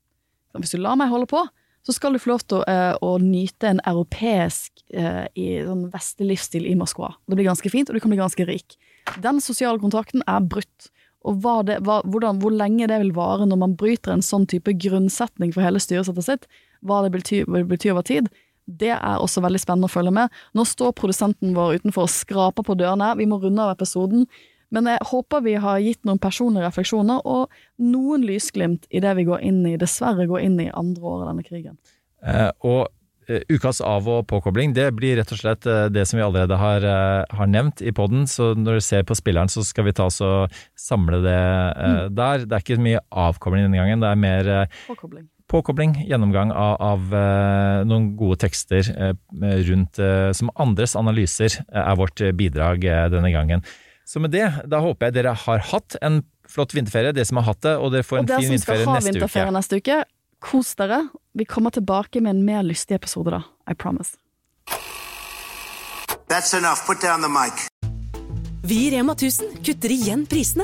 hvis du lar meg holde på, så skal du få lov til å, uh, å nyte en europeisk uh, i, sånn vestlig livsstil i Moskva. Det blir ganske fint, og du kan bli ganske rik. Den sosiale kontrakten er brutt. Og hva det, hva, hvordan, hvor lenge det vil vare når man bryter en sånn type grunnsetning for hele styresettet sitt, hva det betyr, hva det betyr over tid, det er også veldig spennende å følge med. Nå står produsenten vår utenfor og skraper på dørene. Vi må runde av episoden. Men jeg håper vi har gitt noen personlige refleksjoner og noen lysglimt i det vi går inn i, dessverre går inn i andre året av denne krigen. Eh, og uh, ukas av- og påkobling, det blir rett og slett uh, det som vi allerede har, uh, har nevnt i poden. Så når du ser på spilleren, så skal vi ta oss og samle det mm. der. Det er ikke mye avkobling denne gangen, det er mer påkobling. Påkobling, gjennomgang av, av noen gode tekster rundt som andres analyser er vårt bidrag denne gangen. Så med det, da håper jeg dere har hatt en flott vinterferie, dere som har hatt det, og dere får en fin vinterferie neste uke. Og dere som skal ha vinterferie neste uke, kos dere. Vi kommer tilbake med en mer lystig episode da. I promise. That's enough. Put down the mic. Vi i Rema 1000 kutter igjen prisene.